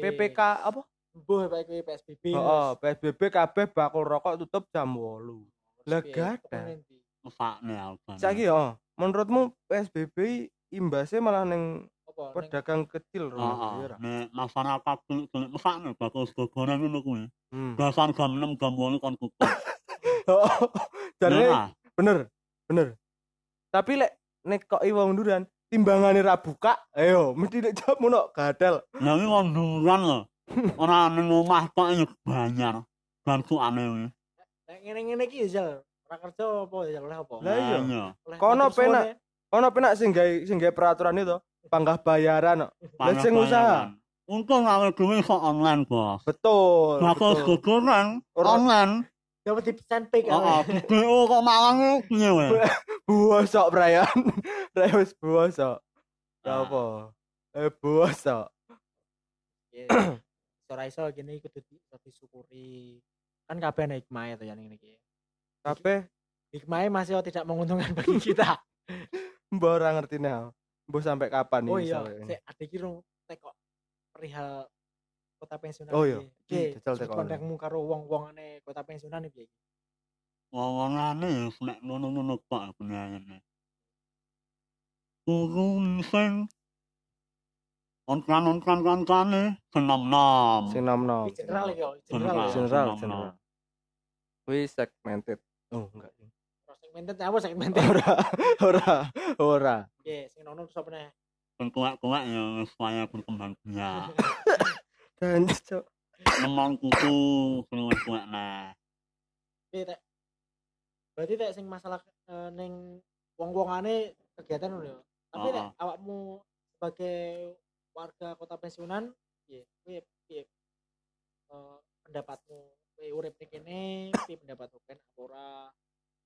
[SPEAKER 1] PPK apa?
[SPEAKER 2] Mbuh PSBB.
[SPEAKER 1] Heeh, PSBB kabeh bakul rokok tutup jam 8. Lah gadah.
[SPEAKER 3] Mesakne aku.
[SPEAKER 1] Saiki yo, menurutmu PSBB imbasnya malah ning
[SPEAKER 2] Apa? ning-
[SPEAKER 1] pedagang kecil
[SPEAKER 3] Heeh,
[SPEAKER 1] Ro, iya
[SPEAKER 3] masyarakat kulit mesakne bakal sego goreng ngono kuwi.
[SPEAKER 1] Hmm.
[SPEAKER 3] Dasar jam 6 jam 8 kon tutup.
[SPEAKER 1] Oh, Jarene
[SPEAKER 3] Nah,
[SPEAKER 1] bener, bener. Tapi lek nek kok wong nduran timbangane ra buka, ayo mesti nek jam mono gadel.
[SPEAKER 3] Nah, ini konduran lho. Ora ning omah kok ya banyak. Bantuane.
[SPEAKER 2] Nek ngene-ngene iki Zal, ora kerja apa ya oleh apa?
[SPEAKER 1] Lah iya.
[SPEAKER 2] Oleh
[SPEAKER 1] Kono penak.
[SPEAKER 2] suwun
[SPEAKER 1] Ono penak sing gawe sing gawe peraturan itu panggah bayaran kok. Lah sing usaha.
[SPEAKER 3] Untung awake dhewe kok online, Bos.
[SPEAKER 1] Betul.
[SPEAKER 3] Bakal
[SPEAKER 1] Ora-
[SPEAKER 3] online.
[SPEAKER 2] Dapat dipesan pik.
[SPEAKER 3] Heeh, BO kok malang piye wae?
[SPEAKER 1] Buosok Brian. Ra wis buosok. Ya
[SPEAKER 3] Ah.
[SPEAKER 1] apa? Eh buosok.
[SPEAKER 2] Ora iso gini kudu disyukuri. Kan kabeh ana hikmah itu ya ning iki.
[SPEAKER 1] Kabeh
[SPEAKER 2] Hikmahnya masih tidak menguntungkan bagi kita.
[SPEAKER 1] mbok ora ngerti nah. Mbok sampai kapan
[SPEAKER 2] oh
[SPEAKER 1] iki
[SPEAKER 2] iya,
[SPEAKER 1] ya?
[SPEAKER 2] sik ada iki rong tekok perihal kota pensiunan
[SPEAKER 1] Oh iya,
[SPEAKER 2] iki.
[SPEAKER 1] iki jajal tekok.
[SPEAKER 2] Kontakmu karo wong-wongane kota pensiunan iki.
[SPEAKER 3] Wong-wongane nek ngono-ngono kok penyayane. Turun sing ontran-ontran kancane genom-nom.
[SPEAKER 1] Sing nom-nom.
[SPEAKER 2] General iki
[SPEAKER 3] General.
[SPEAKER 2] general. ya.
[SPEAKER 1] General. Kuwi segmented. Oh, enggak.
[SPEAKER 2] Segmented apa segmented?
[SPEAKER 1] Ora, ora, ora.
[SPEAKER 2] Oke, sing nono terus apa nih?
[SPEAKER 3] Kuat-kuat ya supaya berkembang biak.
[SPEAKER 1] Dan cok.
[SPEAKER 3] Nemong kuku sing wis kuat nah.
[SPEAKER 2] Oke, tek. Berarti tek sing masalah eh, ning wong-wongane kegiatan ngono ya. Tapi nek
[SPEAKER 3] Heeh.
[SPEAKER 2] awakmu sebagai warga kota pensiunan, piye? Piye piye eh, pendapatmu? Kowe urip ning kene, piye pendapatmu kan apa ora?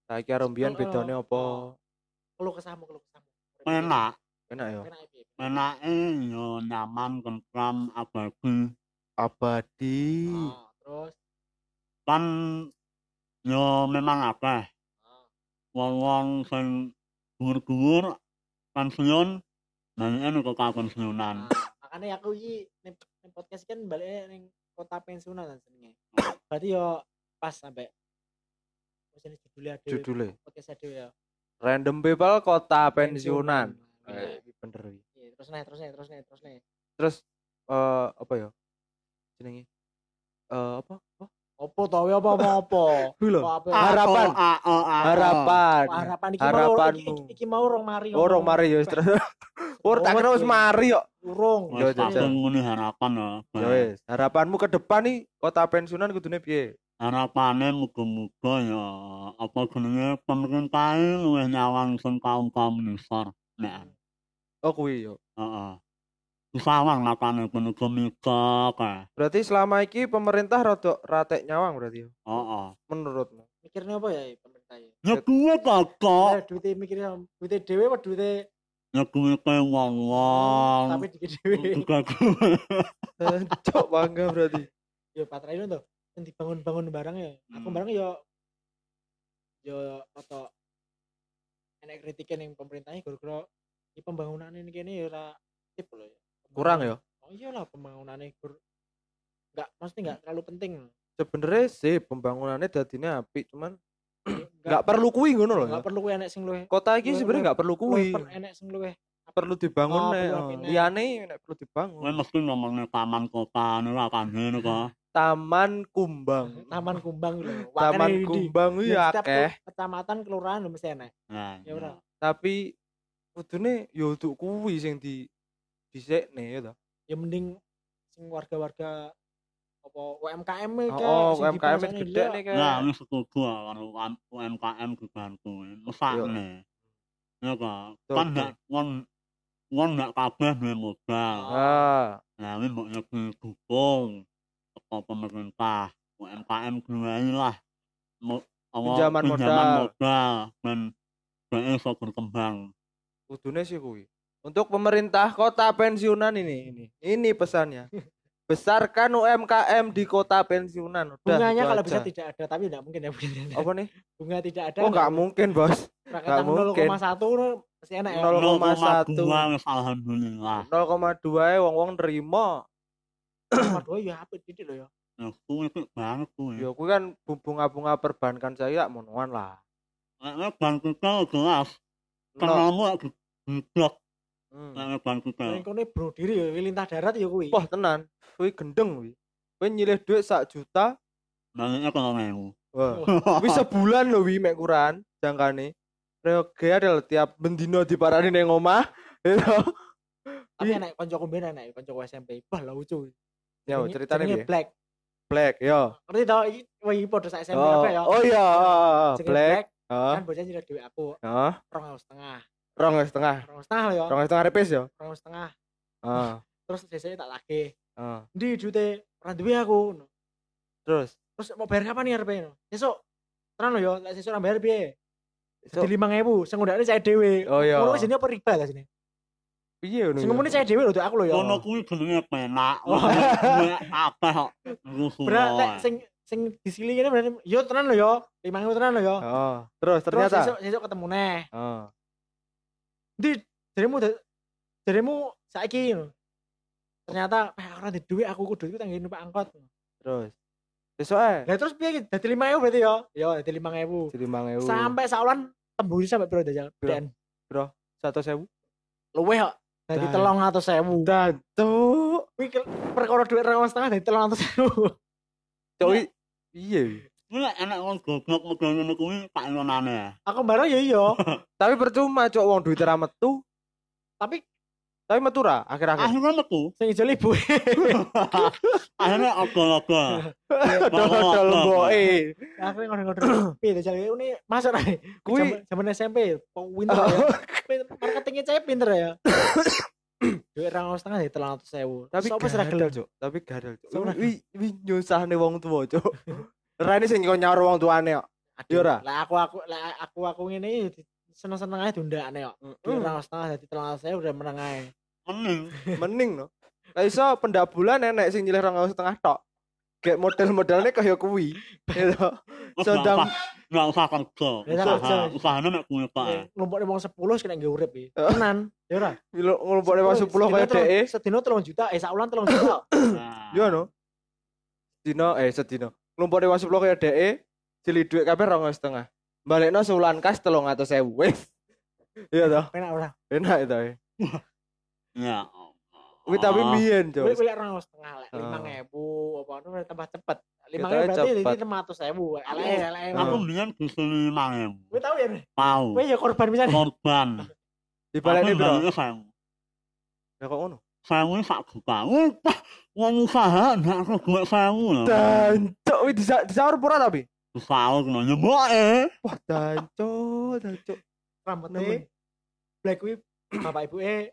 [SPEAKER 1] Saiki karo mbiyen
[SPEAKER 2] Heeh.
[SPEAKER 1] bedone apa?
[SPEAKER 2] Keluh kesahmu, keluh kesahmu.
[SPEAKER 3] Enak.
[SPEAKER 1] Enak ya.
[SPEAKER 2] Enak?
[SPEAKER 3] Enake yo nyaman, tentram, abadi.
[SPEAKER 1] Abadi.
[SPEAKER 2] Ah, terus
[SPEAKER 3] Kan yo memang akeh
[SPEAKER 2] ah,
[SPEAKER 3] wong-wong sing dhuwur-dhuwur pensiun nanya kok pensiunan.
[SPEAKER 2] ah, makanya aku iki ning ning podcast kan balik ning kota pensiunan kan senenge. Berarti yo pas sampai Maksudnya judulnya ada
[SPEAKER 1] Judule
[SPEAKER 2] podcast ada ya.
[SPEAKER 1] Random People Kota Pensiunan.
[SPEAKER 2] Iya.
[SPEAKER 1] Eh, iki bener iki.
[SPEAKER 2] Iya, terus nih, terus nih, terus nih, terus nih.
[SPEAKER 1] Terus eh apa ya? Jenenge? Eh apa? Apa?
[SPEAKER 2] Opo tau ya apa mau apa? Apa?
[SPEAKER 1] Harapan. Harapan.
[SPEAKER 2] Harapan iki mau
[SPEAKER 1] Harapanmu.
[SPEAKER 2] iki, iki, iki mau rong mari.
[SPEAKER 1] Orang mari ya terus. Ora tak kira wis mari kok.
[SPEAKER 2] Urung.
[SPEAKER 1] Yo,
[SPEAKER 3] ngene harapan ya.
[SPEAKER 1] Ya wis, harapanmu ke depan nih kota pensiunan kudune piye?
[SPEAKER 3] Harapane muga-muga ya apa jenenge pemerintah luwih nyawang sing kaum-kaum nisor. Nek
[SPEAKER 1] Oh kuwi yo.
[SPEAKER 3] heeh. Disawang nakane kono gemika kae.
[SPEAKER 1] Berarti selama iki pemerintah rodok ratek nyawang berarti yo.
[SPEAKER 3] Heeh.
[SPEAKER 1] Menurutmu?
[SPEAKER 2] Mikirnya apa ya pemerintah ya?
[SPEAKER 3] Ya kuwe kok.
[SPEAKER 2] Ya duitnya mikirnya duitnya dewe apa duitnya
[SPEAKER 3] Ya kuwe kae wong-wong.
[SPEAKER 2] tapi dikit
[SPEAKER 3] kuwe.
[SPEAKER 1] Cok bangga berarti.
[SPEAKER 2] Ya patra ini tuh yang dibangun-bangun barang ya. Aku
[SPEAKER 3] Hmm.
[SPEAKER 2] barang ya ya atau enek kritiknya yang pemerintahnya gara-gara di pembangunan ini kayaknya ya ora tip loh ya.
[SPEAKER 1] Kurang ya?
[SPEAKER 2] Oh iyalah pembangunannya gur enggak maksudnya enggak terlalu penting.
[SPEAKER 1] Sebenarnya sih pembangunannya dadine apik cuman nggak perlu kuwi ngono loh
[SPEAKER 2] nggak perlu kuwi enek sing luwih
[SPEAKER 1] kota iki sebenarnya nggak perlu
[SPEAKER 2] per- enek sing luwih
[SPEAKER 1] perlu dibangun
[SPEAKER 2] Oh,
[SPEAKER 1] nih
[SPEAKER 2] perlu
[SPEAKER 1] oh. liyane nek perlu dibangun
[SPEAKER 3] Kowe mesti ngomongnya taman kota niku akan ngene kok.
[SPEAKER 1] taman kumbang
[SPEAKER 2] taman kumbang lho
[SPEAKER 1] taman kumbang
[SPEAKER 2] setiap
[SPEAKER 1] akeh
[SPEAKER 2] kecamatan kelurahan lho mesti enek
[SPEAKER 3] Nah,
[SPEAKER 2] Ya ora.
[SPEAKER 1] tapi kudune yo untuk kuwi sing di dhisikne ya to
[SPEAKER 2] ya mending sing warga-warga apa UMKM e kayak
[SPEAKER 1] oh
[SPEAKER 2] sing
[SPEAKER 1] UMKM gede
[SPEAKER 2] dia.
[SPEAKER 1] nih
[SPEAKER 3] Nah, ini setuju UM- UMKM dibantu. Mesakne. Ya Kan
[SPEAKER 1] betul.
[SPEAKER 3] ndak wong wong ndak kabeh duwe modal.
[SPEAKER 1] ah
[SPEAKER 3] Nah, ini mau nyebut dukung teko pemerintah, UMKM diwehi lah. Mo- apa,
[SPEAKER 1] Pinjaman
[SPEAKER 3] pinjaman
[SPEAKER 1] modal.
[SPEAKER 3] modal dan dan iso berkembang.
[SPEAKER 1] Kudune sih kuwi untuk pemerintah kota pensiunan ini ini ini pesannya besarkan UMKM di kota pensiunan udah
[SPEAKER 2] bunganya kalau
[SPEAKER 1] aja.
[SPEAKER 2] bisa tidak ada tapi tidak mungkin ya mungkin
[SPEAKER 1] apa nih
[SPEAKER 2] bunga tidak ada
[SPEAKER 1] oh nggak mungkin bos
[SPEAKER 2] rakyat
[SPEAKER 1] mungkin.
[SPEAKER 2] 0,1 pasti enak ya
[SPEAKER 1] 0,1.
[SPEAKER 3] 0,2 wis alhamdulillah.
[SPEAKER 1] 0,2 ya wong wong nerima
[SPEAKER 2] 0,2 ya apa titik loh ya
[SPEAKER 3] Ya, kuwi itu banget kuwi.
[SPEAKER 1] ya kuwi kan bu- bunga-bunga perbankan saya monoan lah
[SPEAKER 3] Nek bank kita jelas,
[SPEAKER 1] no.
[SPEAKER 3] kenalmu lagi blok.
[SPEAKER 1] Hmm.
[SPEAKER 3] nek bank kita.
[SPEAKER 2] Ning kene bro diri ya lintah darat ya kuwi
[SPEAKER 1] wah tenan. Kuwi gendeng kuwi kuwi nyilih duit sak juta.
[SPEAKER 3] Baliknya kalau ngewu.
[SPEAKER 1] wah. Kuwi sebulan lho wi mek kuran jangkane. Reoge adalah tiap bendino diparani ning omah.
[SPEAKER 2] Tapi
[SPEAKER 1] Wi-
[SPEAKER 2] enak kancaku ben enak kancaku SMP bah lucu
[SPEAKER 1] ya ceritanya piye?
[SPEAKER 2] Black.
[SPEAKER 1] Black yo
[SPEAKER 2] ngerti tau iki wih padha sak SMP
[SPEAKER 1] oh,
[SPEAKER 2] apa ya?
[SPEAKER 1] oh iya
[SPEAKER 2] Jenenge
[SPEAKER 1] black oh
[SPEAKER 2] kan bocah nyilih duit aku.
[SPEAKER 1] Oh
[SPEAKER 2] rong setengah.
[SPEAKER 1] Rong setengah.
[SPEAKER 2] Rong setengah lho ya
[SPEAKER 1] rong setengah repes yo.
[SPEAKER 2] Rong setengah.
[SPEAKER 1] Oh
[SPEAKER 2] terus sesuk tak lagi.
[SPEAKER 1] Oh
[SPEAKER 2] ndi duite ora duwe aku
[SPEAKER 1] terus?
[SPEAKER 2] Terus mau bayar kapan nih RP no sesuk tenan lho ya lek sesuk ora bayar piye?
[SPEAKER 1] So-
[SPEAKER 2] jadi 5000 sing ngundakne saya dhewe.
[SPEAKER 1] Oh, iya.
[SPEAKER 2] ngono sini apa riba lah sini
[SPEAKER 1] piye ngono
[SPEAKER 2] sing
[SPEAKER 1] ya?
[SPEAKER 2] ngomongnya saya dhewe lho duit aku lho ya
[SPEAKER 3] Kono kuwi jenenge penak.
[SPEAKER 2] Oh. Berat lek sing sing disili ini berarti yo tenan lho ya 5000 tenan lho ya
[SPEAKER 1] oh terus
[SPEAKER 2] terus
[SPEAKER 1] ternyata?
[SPEAKER 2] sesuk sesuk ketemu neh.
[SPEAKER 1] Oh.
[SPEAKER 2] Di jarimu jarimu saiki ternyata eh ora di duit aku kudu iku tanggung numpak angkot.
[SPEAKER 1] Terus besok eh
[SPEAKER 2] lah terus piye iki? Dadi 5000 berarti ya ya dadi 5000
[SPEAKER 1] jadi mang ewu
[SPEAKER 2] sampai saulan tembus sampai piro dajal
[SPEAKER 1] Piro?
[SPEAKER 2] dan
[SPEAKER 1] satu sewu
[SPEAKER 2] luweh kok dadi
[SPEAKER 1] Dan-
[SPEAKER 2] telung atau sewu
[SPEAKER 1] dan tuh.
[SPEAKER 2] Perkara duit rong setengah dari telung atau sewu
[SPEAKER 1] coi iya. Wi.
[SPEAKER 3] Kuwi lek enek wong goblok model ngono kuwi tak enonane.
[SPEAKER 2] aku baru ya iya.
[SPEAKER 1] Tapi percuma cok wong duit ra metu.
[SPEAKER 2] Tapi
[SPEAKER 1] tapi metu ra akhir-akhir?
[SPEAKER 3] Akhirnya metu.
[SPEAKER 2] sing ijo ibu
[SPEAKER 3] Akhirnya ogol-ogol.
[SPEAKER 1] dodol boe
[SPEAKER 2] akhirnya ngono-ngono piye dajal ini masuk ae
[SPEAKER 1] Kuwi-
[SPEAKER 2] zaman SMP pinter ya. Marketingnya saya pinter ya duit rong setengah dari telung atau sewu.
[SPEAKER 1] Tapi
[SPEAKER 2] Sopo sing ra
[SPEAKER 1] gadal
[SPEAKER 2] gelem?
[SPEAKER 1] cok tapi gadal cok
[SPEAKER 2] Sopo ra
[SPEAKER 1] wi wi nyusahne wong tua cok Rani sing kok nyaur wong tuane kok
[SPEAKER 2] Aduh,
[SPEAKER 1] ora?
[SPEAKER 2] lah aku aku lah aku aku ngene seneng-seneng aja diundakne kok duit rong setengah dari telung atau sewu udah menang ae.
[SPEAKER 3] Mending.
[SPEAKER 1] mending no. Lah iso pendak bulan enek sing nyilih rong setengah tok. Kayak model-modelnya kaya kuwi. Gitu Sedang-
[SPEAKER 3] nggak usah- usah kerja.
[SPEAKER 2] Ya,
[SPEAKER 3] usahanya mek kuwi tok.
[SPEAKER 2] Eh, Ngelompokne wong 10 kena nggih urip iki.
[SPEAKER 1] Eh.
[SPEAKER 2] Tenan, ya ora?
[SPEAKER 1] Ngumpulne wong 10 kaya
[SPEAKER 2] Sedina
[SPEAKER 1] dhek
[SPEAKER 2] Sedina 3 juta, eh sak wulan 3 juta.
[SPEAKER 1] Yo no dino eh sedino ngumpulne wong 10 kaya dhek jeli dhuwit kabeh rong setengah balekno sewulan kas 300.000 wis iya toh
[SPEAKER 2] Penak ora?
[SPEAKER 1] enak itu eh.
[SPEAKER 3] Ya.
[SPEAKER 1] Kuwi tapi biyen cok
[SPEAKER 2] rong setengah lek
[SPEAKER 1] Oh.
[SPEAKER 2] 5000 apa anu tambah cepet.
[SPEAKER 1] Kita
[SPEAKER 2] 5000 berarti
[SPEAKER 1] cepet.
[SPEAKER 2] ini 600.000. Elek elek.
[SPEAKER 3] Aku mendingan bisa lima ribu.
[SPEAKER 2] Kuwi tau ya?
[SPEAKER 3] Mau.
[SPEAKER 2] Kuwi ya korban pisan.
[SPEAKER 3] Korban.
[SPEAKER 1] dibalekne
[SPEAKER 3] Aku
[SPEAKER 1] bro
[SPEAKER 3] sewu.
[SPEAKER 1] ya kok ngono
[SPEAKER 3] Sewu sak juta. Wih, wah, Wong usaha ndak aku duit sewu lho.
[SPEAKER 1] dan cok wi disa disaur pura tapi
[SPEAKER 3] Sahur kena nyemboke.
[SPEAKER 1] wah dan cok dan cok
[SPEAKER 2] Rambutnya black kuwi bapak ibu eh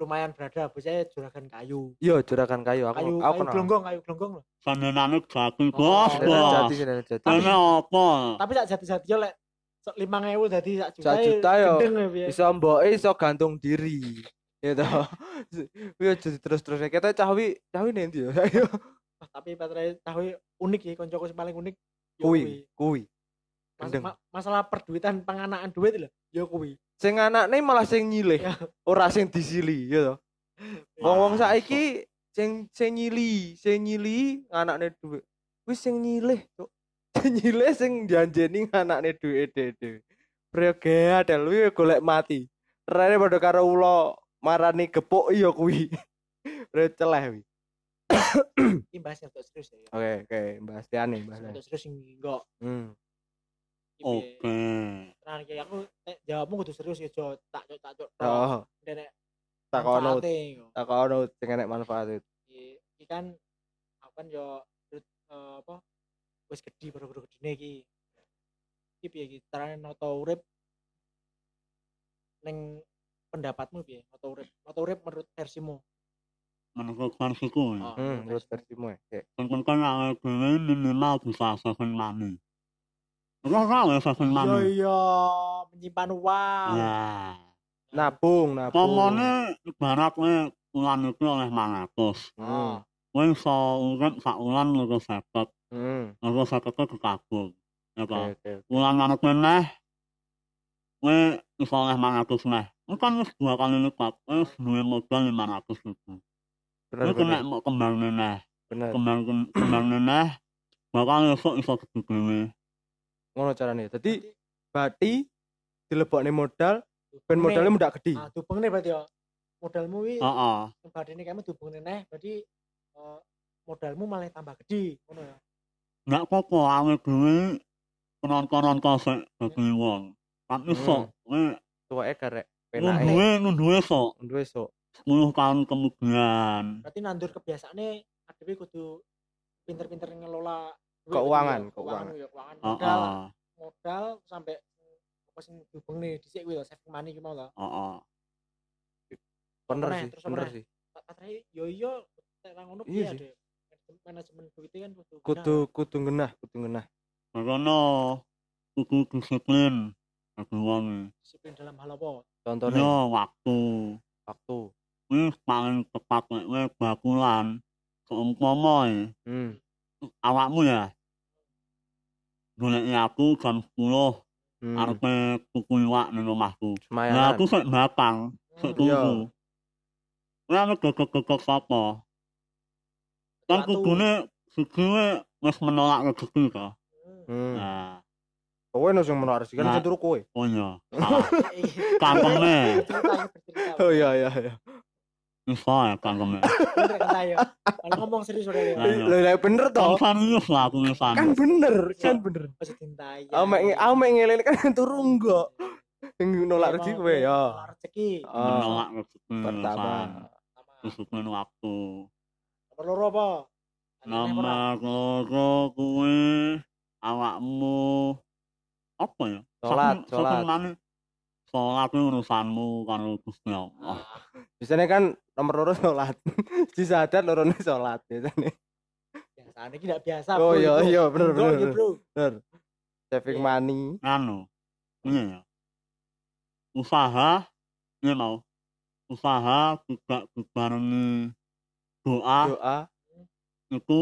[SPEAKER 2] lumayan berada bocah juragan kayu.
[SPEAKER 1] iya juragan kayu aku
[SPEAKER 2] Kayu
[SPEAKER 1] aku
[SPEAKER 2] kayu
[SPEAKER 1] kenal
[SPEAKER 2] glonggong, kayu glonggong lho.
[SPEAKER 3] Sanenane jati
[SPEAKER 2] Oh,
[SPEAKER 3] bos, bos.
[SPEAKER 1] jati jati
[SPEAKER 3] Kene apa?
[SPEAKER 2] Tapi sak jati-jati yo lek sak 5000 dadi sak juta.
[SPEAKER 1] Sak juta yo.
[SPEAKER 2] ya,
[SPEAKER 1] iso mboke iso gantung diri ya toh. Kuwi aja terus-terus kita cawi cawi nanti ya
[SPEAKER 2] Wah, tapi baterai tahu unik ya koncoku sing paling unik. Ya
[SPEAKER 1] kuwi kuwi.
[SPEAKER 2] Mas- ma- masalah perduitan penganaan duit lho ya kuwi.
[SPEAKER 1] Sing anakne malah sing nyilih
[SPEAKER 2] Ya.
[SPEAKER 1] ora sing disili ya toh. Wong-wong saiki sing sing nyili sing nyili anakne dhuwit wis sing nyilih cuk Nyile sing janjeni anakne duwe dhewe. Prioge adel kuwi golek mati. Rene padha karo ula marani gepuk iya kuwi. Bre celeh kuwi.
[SPEAKER 2] Iki bahas yang untuk serius ya.
[SPEAKER 1] Oke, oke, Mbak Stiani, Mbak.
[SPEAKER 2] Bahas untuk serius enggak.
[SPEAKER 1] Hmm.
[SPEAKER 3] oke
[SPEAKER 2] Nah, kayak aku nek jawabmu kudu serius ya, Jo. Tak cok tak cok.
[SPEAKER 1] Oh,
[SPEAKER 2] Nek
[SPEAKER 1] takono, takono sing enek manfaat itu.
[SPEAKER 2] Iki iki kan aku kan yo eh, apa wis gede baru-baru gedene iki. Iki piye iki carane noto urip ning pendapatmu piye noto urip? Noto urip menurut versimu.
[SPEAKER 3] menurut versiku ya
[SPEAKER 2] Oh,
[SPEAKER 1] Hmm,
[SPEAKER 2] menurut versimu.
[SPEAKER 1] ya.
[SPEAKER 3] Kan kan dhewe minimal bisa saving money. Ora ora saving
[SPEAKER 2] Iya
[SPEAKER 3] money.
[SPEAKER 2] iya, menyimpan uang.
[SPEAKER 3] Nah,
[SPEAKER 1] Nabung, nabung.
[SPEAKER 3] pomone ibaratnya ulan itu oleh 100.
[SPEAKER 1] Hmm.
[SPEAKER 3] Kowe iso urip sak ulan loro seket,
[SPEAKER 1] Hmm.
[SPEAKER 3] seket itu kekabur. Ya
[SPEAKER 1] Oke,
[SPEAKER 3] toh.
[SPEAKER 1] oke.
[SPEAKER 3] Ulan manut meneh kowe iso oleh 100 neh. Itu kan dua kali lipat, wis duwe modal 500 ribu. Kowe kena mau kembang meneh, kembang kembang meneh, bakal esuk iso gede dhewe.
[SPEAKER 1] Ngono carane. Dadi
[SPEAKER 2] Berarti
[SPEAKER 1] dilebokne modal ben modalnya mudak gede.
[SPEAKER 2] Ah, dubungne berarti yo. Modalmu wi
[SPEAKER 3] Heeh.
[SPEAKER 2] badine kamu dubungne neh berarti eh, modalmu malah tambah gede ngono ya.
[SPEAKER 3] Nggak apa-apa awake dhewe penonton-nonton sik dadi wong. Tapi sok kowe
[SPEAKER 1] Tuweke karek penake
[SPEAKER 3] nunduwe nunduwe sok
[SPEAKER 1] duwe sok.
[SPEAKER 3] 10 tahun kemudian.
[SPEAKER 2] Berarti nandur kebiasaane adewe kudu pinter-pinter ngelola duit
[SPEAKER 1] Keuangan,
[SPEAKER 2] ya.
[SPEAKER 1] keuangan.
[SPEAKER 2] ya, keuangan. Modal,
[SPEAKER 3] Heeh.
[SPEAKER 2] modal sampai apa sing dihubungne dhisik kuwi lho saving money ki mau lho.
[SPEAKER 3] Heeh.
[SPEAKER 1] Bener
[SPEAKER 2] Apa neh,
[SPEAKER 1] sih, bener sih.
[SPEAKER 2] Katanya yo ra ngono
[SPEAKER 1] Iya
[SPEAKER 2] piye
[SPEAKER 1] sih.
[SPEAKER 2] Manajemen duitnya kan kudu
[SPEAKER 1] Kudu kudu ngenah, kudu ngenah.
[SPEAKER 3] Makanya kudu disiplin wong.
[SPEAKER 2] disiplin dalam hal apa?
[SPEAKER 1] Contohnya
[SPEAKER 3] Yo waktu.
[SPEAKER 1] waktu.
[SPEAKER 3] Wis paling tepat nek kowe bakulan seumpama ya,
[SPEAKER 1] Hmm.
[SPEAKER 3] awakmu ya goleki aku jam 10
[SPEAKER 1] hmm.
[SPEAKER 3] arepe tuku iwak ning omahku.
[SPEAKER 1] Semayangan.
[SPEAKER 3] aku sik batang, sik tuku. Kan kudune siji we wis menolak rezeki to.
[SPEAKER 2] Hmm.
[SPEAKER 1] Hmm.
[SPEAKER 3] Nah,
[SPEAKER 1] Kowe no sing menolak rezeki kan
[SPEAKER 3] Nah.
[SPEAKER 1] turu kowe.
[SPEAKER 3] oh iya.
[SPEAKER 2] Iya.
[SPEAKER 3] Kangkeme,
[SPEAKER 2] ya.
[SPEAKER 1] Oh iya iya iya.
[SPEAKER 3] iso ya kangkeme.
[SPEAKER 2] Bener kan ayo. Kalau ngomong serius udah ya.
[SPEAKER 1] Lho lah bener
[SPEAKER 3] Kan
[SPEAKER 1] toh.
[SPEAKER 3] serius lah aku ngesan.
[SPEAKER 1] Kan bener, kan bener.
[SPEAKER 2] Masih cintai.
[SPEAKER 1] Aku mek aku mek ngelele kan turu enggak. Sing nolak rezeki kowe ya.
[SPEAKER 2] Nolak rezeki.
[SPEAKER 3] Menolak rezeki
[SPEAKER 1] pertama.
[SPEAKER 3] Disiplin waktu.
[SPEAKER 2] Nomor loro apa?
[SPEAKER 3] Nomor loro kuwi awakmu apa ya? Saking mane sholat itu urusanmu karo Gusti Allah.
[SPEAKER 2] Ah,
[SPEAKER 1] Biasanya kan nomor loro sholat. Di sadat lorone sholat biasanya.
[SPEAKER 2] biasa ini tidak biasa.
[SPEAKER 1] Oh iya iya bener bener.
[SPEAKER 2] iya,
[SPEAKER 1] bener.
[SPEAKER 2] bro.
[SPEAKER 1] Bener. Saving
[SPEAKER 2] Iya.
[SPEAKER 1] money.
[SPEAKER 3] Anu, ini ya. Usaha, ini mau. Usaha tidak dibarengi doa
[SPEAKER 1] Doa
[SPEAKER 3] itu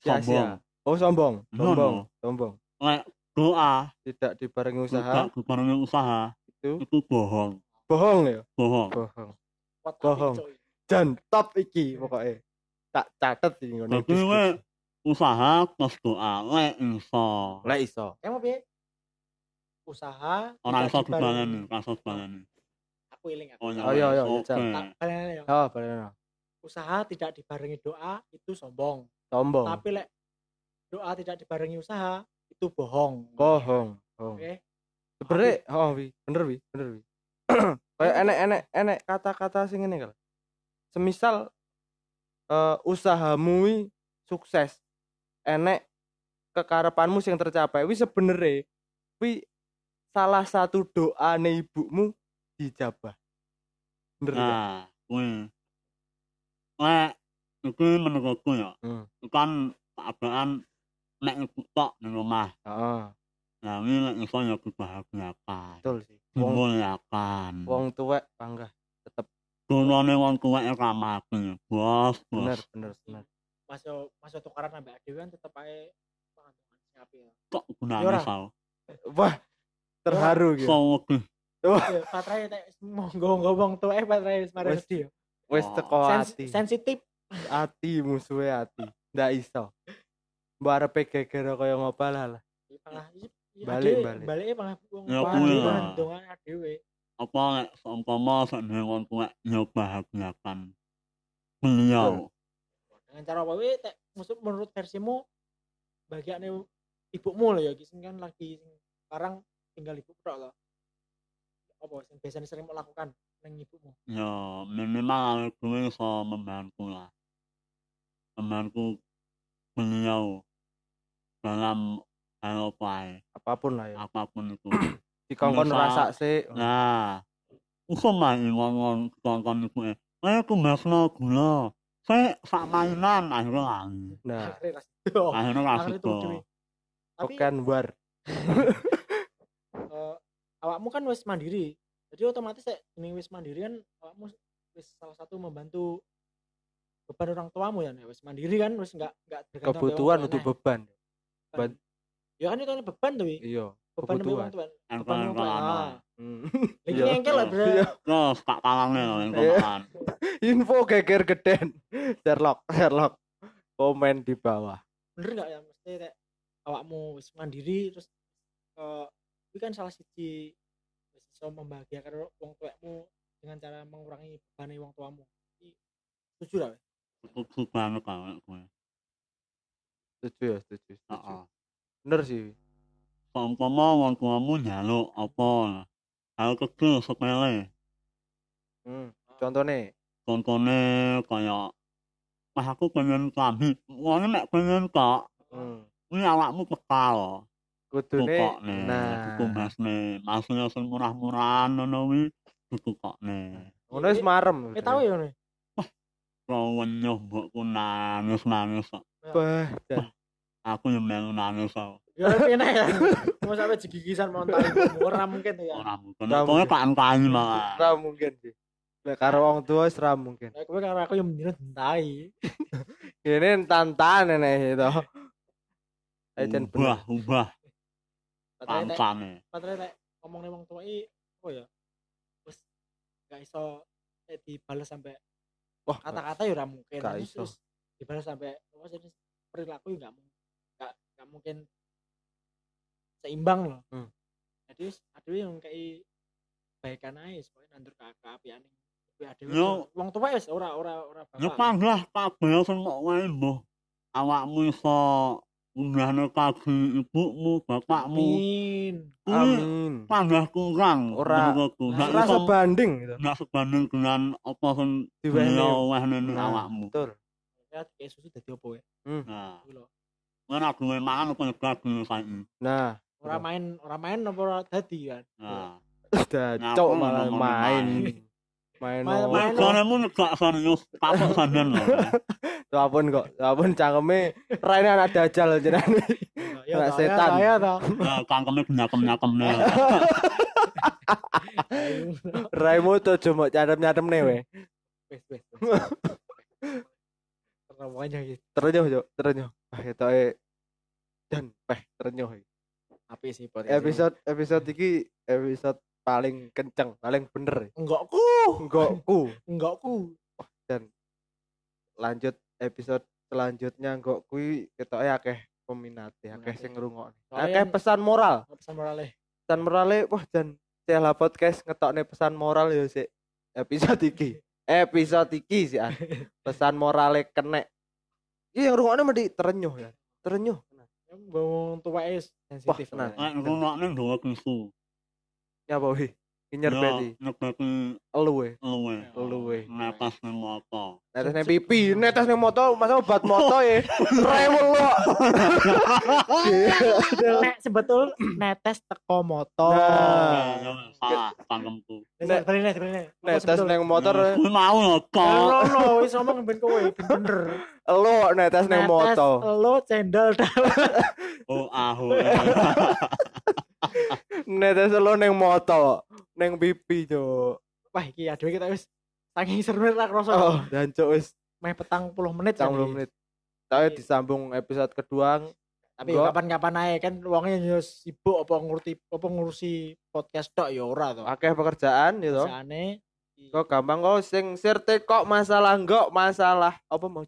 [SPEAKER 3] sombong.
[SPEAKER 1] Oh sombong,
[SPEAKER 3] No,
[SPEAKER 1] sombong,
[SPEAKER 3] no.
[SPEAKER 1] sombong.
[SPEAKER 3] Lek doa
[SPEAKER 1] Tidak dibarengi usaha
[SPEAKER 3] tidak dibarengi usaha
[SPEAKER 1] itu
[SPEAKER 3] itu bohong,
[SPEAKER 1] bohong ya,
[SPEAKER 3] bohong.
[SPEAKER 1] bohong. Bohong. Dan top iki pokoknya. Tak catet iki ngono.
[SPEAKER 3] We usaha plus doa, lek iso.
[SPEAKER 1] Lah iso.
[SPEAKER 2] Kamu piye? Usaha
[SPEAKER 3] Orang iso
[SPEAKER 2] dibarengi-
[SPEAKER 3] iso dibaleni.
[SPEAKER 2] Aku iling aku.
[SPEAKER 3] Oh iya,
[SPEAKER 1] Oh, iya, iya,
[SPEAKER 3] oke.
[SPEAKER 1] Jal.
[SPEAKER 2] Tak baleni ya.
[SPEAKER 1] Oh.
[SPEAKER 2] Usaha tidak dibarengi doa itu sombong.
[SPEAKER 1] Sombong.
[SPEAKER 2] Tapi lek doa tidak dibarengi usaha itu bohong.
[SPEAKER 1] Bohong. Bohong.
[SPEAKER 2] Oke.
[SPEAKER 1] Sebenernya, oh wi, bener wi, bener wi. Kayak enek enek enek kata-kata sing ngene kalau. Semisal eh usahamu wi sukses, enek kekarepanmu sing tercapai, wi sebenere wi salah satu doane ibumu dijabah. Bener ya?
[SPEAKER 3] Nah, kuwi. Lek iki menurutku ya,
[SPEAKER 1] Hmm.
[SPEAKER 3] kan keadaan nek ibu tok ning omah.
[SPEAKER 1] Heeh,
[SPEAKER 3] Nah, ini lek iso ya dibahagiakan.
[SPEAKER 1] betul sih. Wong
[SPEAKER 3] Dimuliakan.
[SPEAKER 1] wong tuwek bangga.
[SPEAKER 3] Donone wong tuwek ora mati, bos,
[SPEAKER 1] Bener,
[SPEAKER 3] bos.
[SPEAKER 1] bener, bener.
[SPEAKER 2] Masuk masuk tukaran ambek adewe kan tetep ae pangantungan sing apik ya.
[SPEAKER 3] Kok
[SPEAKER 2] Ya
[SPEAKER 3] gunane
[SPEAKER 2] ora.
[SPEAKER 3] sao?
[SPEAKER 1] Wah, terharu gitu.
[SPEAKER 3] So wedi.
[SPEAKER 2] Ya, Patrai nek monggo wong tuwek Patrai wis mari
[SPEAKER 1] Wes.
[SPEAKER 2] ya.
[SPEAKER 3] Oh.
[SPEAKER 1] teko ati.
[SPEAKER 2] Sensitif.
[SPEAKER 1] Ati musuhe ati. Ndak iso. mbok arepe geger kaya ngopalah lah
[SPEAKER 2] Pangah
[SPEAKER 1] Balik, balik.
[SPEAKER 2] balik pangah wong
[SPEAKER 3] Ya,
[SPEAKER 2] pangah
[SPEAKER 3] kuwi
[SPEAKER 2] dhewe,
[SPEAKER 3] lah.
[SPEAKER 2] dhewe.
[SPEAKER 3] apa lek seumpama sakjane wong tuwa yo bahagiakan beliau
[SPEAKER 2] Dengan cara apa maksud menurut versimu bagiannya ibumu loh ya sing kan lagi sing sekarang tinggal ibu tok loh. Apa sing biasanya sering mau lakukan neng ibumu?
[SPEAKER 3] ya minimal aku iso membantu lah. Membantu beliau dalam hal apa ae,
[SPEAKER 1] apa pun lah ya.
[SPEAKER 3] Apa pun itu.
[SPEAKER 1] Dikongkon
[SPEAKER 3] Misal-
[SPEAKER 1] rasa sih.
[SPEAKER 3] Nah aku main ngomong tonton itu eh. Saya kumbasno gula. Saya sak mainan akhirnya lagi
[SPEAKER 1] nah.
[SPEAKER 2] Akhirnya kasih tuh. Dewe. Tapi
[SPEAKER 1] bukan war
[SPEAKER 2] eh, awakmu kan wis mandiri. Jadi otomatis nek jeneng wis mandiri kan awakmu wis salah satu membantu beban orang tuamu ya nek wis mandiri kan wis enggak enggak
[SPEAKER 1] kebutuhan untuk beban
[SPEAKER 2] Beban. Ya kan itu beban tuh,
[SPEAKER 1] iya
[SPEAKER 2] beban
[SPEAKER 1] kebutuhan.
[SPEAKER 2] Beban
[SPEAKER 3] ano.
[SPEAKER 2] Ah.
[SPEAKER 1] Hmm.
[SPEAKER 2] Lagi
[SPEAKER 1] Iya.
[SPEAKER 2] engkel lah, Bro.
[SPEAKER 1] Iya.
[SPEAKER 3] terus tak kalangnya komaan
[SPEAKER 1] info geger geden Sherlock Sherlock komen di bawah
[SPEAKER 2] Bener enggak ya mesti nek awakmu wis mandiri terus eh itu kan salah siji iso membahagiakan wong tuamu dengan cara mengurangi beban wong tuamu. Iki Setuju lah.
[SPEAKER 3] Setuju banget gue
[SPEAKER 1] setuju ya setuju, bener sih
[SPEAKER 3] seumpama wong tuamu njaluk apa hal kecil sepele
[SPEAKER 1] hmm. contohnya
[SPEAKER 3] contohnya kayak Wah aku pengen kami, wongnya nek pengen kok,
[SPEAKER 1] hmm.
[SPEAKER 3] ini awakmu bekal.
[SPEAKER 1] Kudune nah
[SPEAKER 3] tumbasne, masnya sing murah-murahan ngono kuwi ditukokne.
[SPEAKER 1] ngono wis marem
[SPEAKER 2] Eh tahu ya nih.
[SPEAKER 3] Rawen nyoh mbokku nangis-nangis kok.
[SPEAKER 1] bah
[SPEAKER 3] Aku yang melu nangis kok.
[SPEAKER 2] Ya enak ya. Mau sampai jegigisan mau tahu ora mungkin ya.
[SPEAKER 3] Ora mungkin.
[SPEAKER 1] Ora
[SPEAKER 3] Pokoknya
[SPEAKER 1] mungkin.
[SPEAKER 3] kan malah.
[SPEAKER 1] ra mungkin sih Lek karo wong tua wis ra mungkin
[SPEAKER 2] Nah, kowe karo aku yang mendino dentai.
[SPEAKER 1] ini tantan nenek itu ayo jan
[SPEAKER 3] Ubah, ubah Pancane.
[SPEAKER 2] padahal nek ngomong nih wong tua i oh ya. Terus gak iso eh, dibalas sampai
[SPEAKER 1] wah
[SPEAKER 2] kata-kata ya ora mungkin.
[SPEAKER 1] Gak
[SPEAKER 2] Terus-
[SPEAKER 1] iso.
[SPEAKER 2] Terus dibalas sampai apa jadi perilaku ya gak mungkin. Gak gak mungkin seimbang loh.
[SPEAKER 1] Hmm.
[SPEAKER 2] Jadi aduh yang kayak baikan aja supaya nandur ke keapian Adewe
[SPEAKER 3] Yo.
[SPEAKER 2] wong tua wis ora ora ora bapak.
[SPEAKER 3] panggah kabeh sing kok wae mbah. Awakmu iso undahne kaki ibumu, bapakmu.
[SPEAKER 2] Amin.
[SPEAKER 1] Amin
[SPEAKER 3] panggah kurang.
[SPEAKER 1] Ora- ora sebanding gitu
[SPEAKER 3] sebanding dengan apa sing beliau wehne ning
[SPEAKER 1] Nah,
[SPEAKER 3] awakmu.
[SPEAKER 1] betul
[SPEAKER 2] Ya kayak susu dadi opo ya?
[SPEAKER 3] Nah,
[SPEAKER 2] Kuwi lho.
[SPEAKER 3] kan aku mangan apa daging saiki.
[SPEAKER 1] nah
[SPEAKER 2] Ora
[SPEAKER 1] Betul.
[SPEAKER 2] main ora main apa dadi kan.
[SPEAKER 3] Nah,
[SPEAKER 1] cok
[SPEAKER 3] lu
[SPEAKER 1] malah main
[SPEAKER 3] main?
[SPEAKER 1] main
[SPEAKER 2] Main-.
[SPEAKER 3] Janganmu negak serius, kapok sampean lho.
[SPEAKER 1] Apun kok, apun cangkeme Raine anak dajal jenenge. Anak
[SPEAKER 2] toh, ya
[SPEAKER 1] setan.
[SPEAKER 2] toh, Ya toh.
[SPEAKER 3] Nah, kangkeme nyakem-nyakemne.
[SPEAKER 1] Raimu tuh cuma nyatem-nyatemne we.
[SPEAKER 2] Wes gitu.
[SPEAKER 1] Terenyuh yo, terenyuh. Ah ketoke dan peh terenyuh iki.
[SPEAKER 2] Api sih.
[SPEAKER 1] Episode episode iki episode paling kenceng, paling bener.
[SPEAKER 2] enggakku.
[SPEAKER 1] Enggakku.
[SPEAKER 2] Enggakku.
[SPEAKER 1] Lanjut episode selanjutnya enggak kuwi ketoke akeh peminate, akeh sing ngrungokne. Akeh pesan moral.
[SPEAKER 2] Pesan morale.
[SPEAKER 1] pesan morale wah jan Cela podcast ngetokne pesan moral ya sik episode iki episode iki sih ah. pesan morale kenek iya yang rungokne mesti terenyuh ya terenyuh
[SPEAKER 2] Wong tua es sensitif. lah.
[SPEAKER 3] Nek ngrungokne ndonga kisu.
[SPEAKER 1] Nyapa wi nyer
[SPEAKER 3] Ya,
[SPEAKER 1] beti
[SPEAKER 3] nyebeki
[SPEAKER 1] elu we
[SPEAKER 3] luwe.
[SPEAKER 1] luwe
[SPEAKER 3] Netes ning moto.
[SPEAKER 1] netes pipi netes ning moto masa obat moto ya rewel lo
[SPEAKER 2] Nek sebetul netes teko motor.
[SPEAKER 1] Nah.
[SPEAKER 2] Nek.
[SPEAKER 1] netes ning motor
[SPEAKER 3] mau kok.
[SPEAKER 2] Lo lo wis ngomong ben kowe ben bener.
[SPEAKER 1] elu netes ning moto
[SPEAKER 2] Lo cendol.
[SPEAKER 3] Oh, aho.
[SPEAKER 1] Netes elu ning moto ning pipi cuk
[SPEAKER 2] Wah iki aduh kita wis saking seru ra kroso.
[SPEAKER 1] oh dan cuk wis
[SPEAKER 2] Meh petang puluh menit.
[SPEAKER 1] 90
[SPEAKER 2] tadi.
[SPEAKER 1] menit tapi disambung episode kedua
[SPEAKER 2] Tapi kapan-kapan ae kan wongnya yo sibuk apa ngurusi apa ngurusi podcast tok ya ora to.
[SPEAKER 1] akeh pekerjaan gitu kok gampang kok sing sirte kok masalah enggak masalah apa mau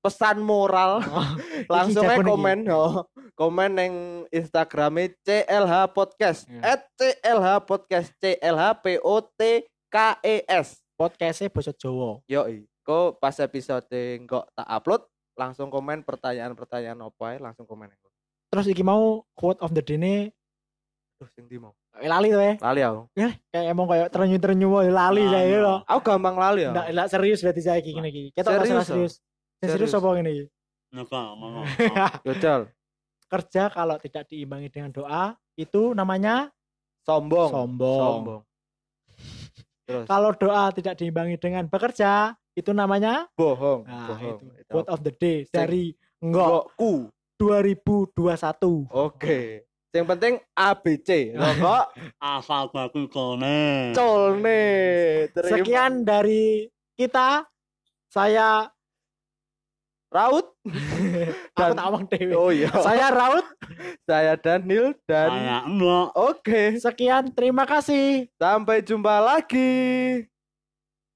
[SPEAKER 1] pesan moral. Langsung aja komen yo. Komen neng Instagramnya CLH Podcast.
[SPEAKER 2] Ya.
[SPEAKER 1] at CLH Podcast. CLH P O T K E S.
[SPEAKER 2] Podcastnya basa Jawa.
[SPEAKER 1] Yo kok pas episode nggak tak upload langsung komen pertanyaan-pertanyaan apa langsung komen
[SPEAKER 2] terus iki mau quote of the day ini
[SPEAKER 1] Duh, sing ndi mau?
[SPEAKER 2] eh, lali tuh ya
[SPEAKER 1] lali aku.
[SPEAKER 2] Kayak emang kayak terenyu terenyu wae lali saya lo
[SPEAKER 1] aku. gampang lali ya
[SPEAKER 2] nggak serius berarti saya gini gini kita
[SPEAKER 1] Serius, oh.
[SPEAKER 2] serius. Yang serius
[SPEAKER 1] Serius.
[SPEAKER 2] apa
[SPEAKER 3] mau.
[SPEAKER 1] Yojal
[SPEAKER 2] kerja kalau tidak diimbangi dengan doa itu namanya
[SPEAKER 1] sombong
[SPEAKER 2] Sombong.
[SPEAKER 1] sombong terus
[SPEAKER 2] kalau doa tidak diimbangi dengan bekerja itu namanya
[SPEAKER 1] bohong
[SPEAKER 2] nah
[SPEAKER 1] bohong
[SPEAKER 2] itu quote of the day dari enggak
[SPEAKER 1] ku
[SPEAKER 2] 2021
[SPEAKER 1] Oke. Yang penting ABC. Loh kok
[SPEAKER 3] Asal baku kone.
[SPEAKER 1] col nih. Terima.
[SPEAKER 2] sekian dari kita saya
[SPEAKER 1] Raut.
[SPEAKER 2] aku
[SPEAKER 1] Dan-
[SPEAKER 2] tak omong dewe
[SPEAKER 1] Oh iya.
[SPEAKER 2] saya Raut
[SPEAKER 1] Saya Daniel dan
[SPEAKER 3] Saya.
[SPEAKER 1] Oke.
[SPEAKER 2] sekian terima kasih
[SPEAKER 1] Sampai jumpa lagi.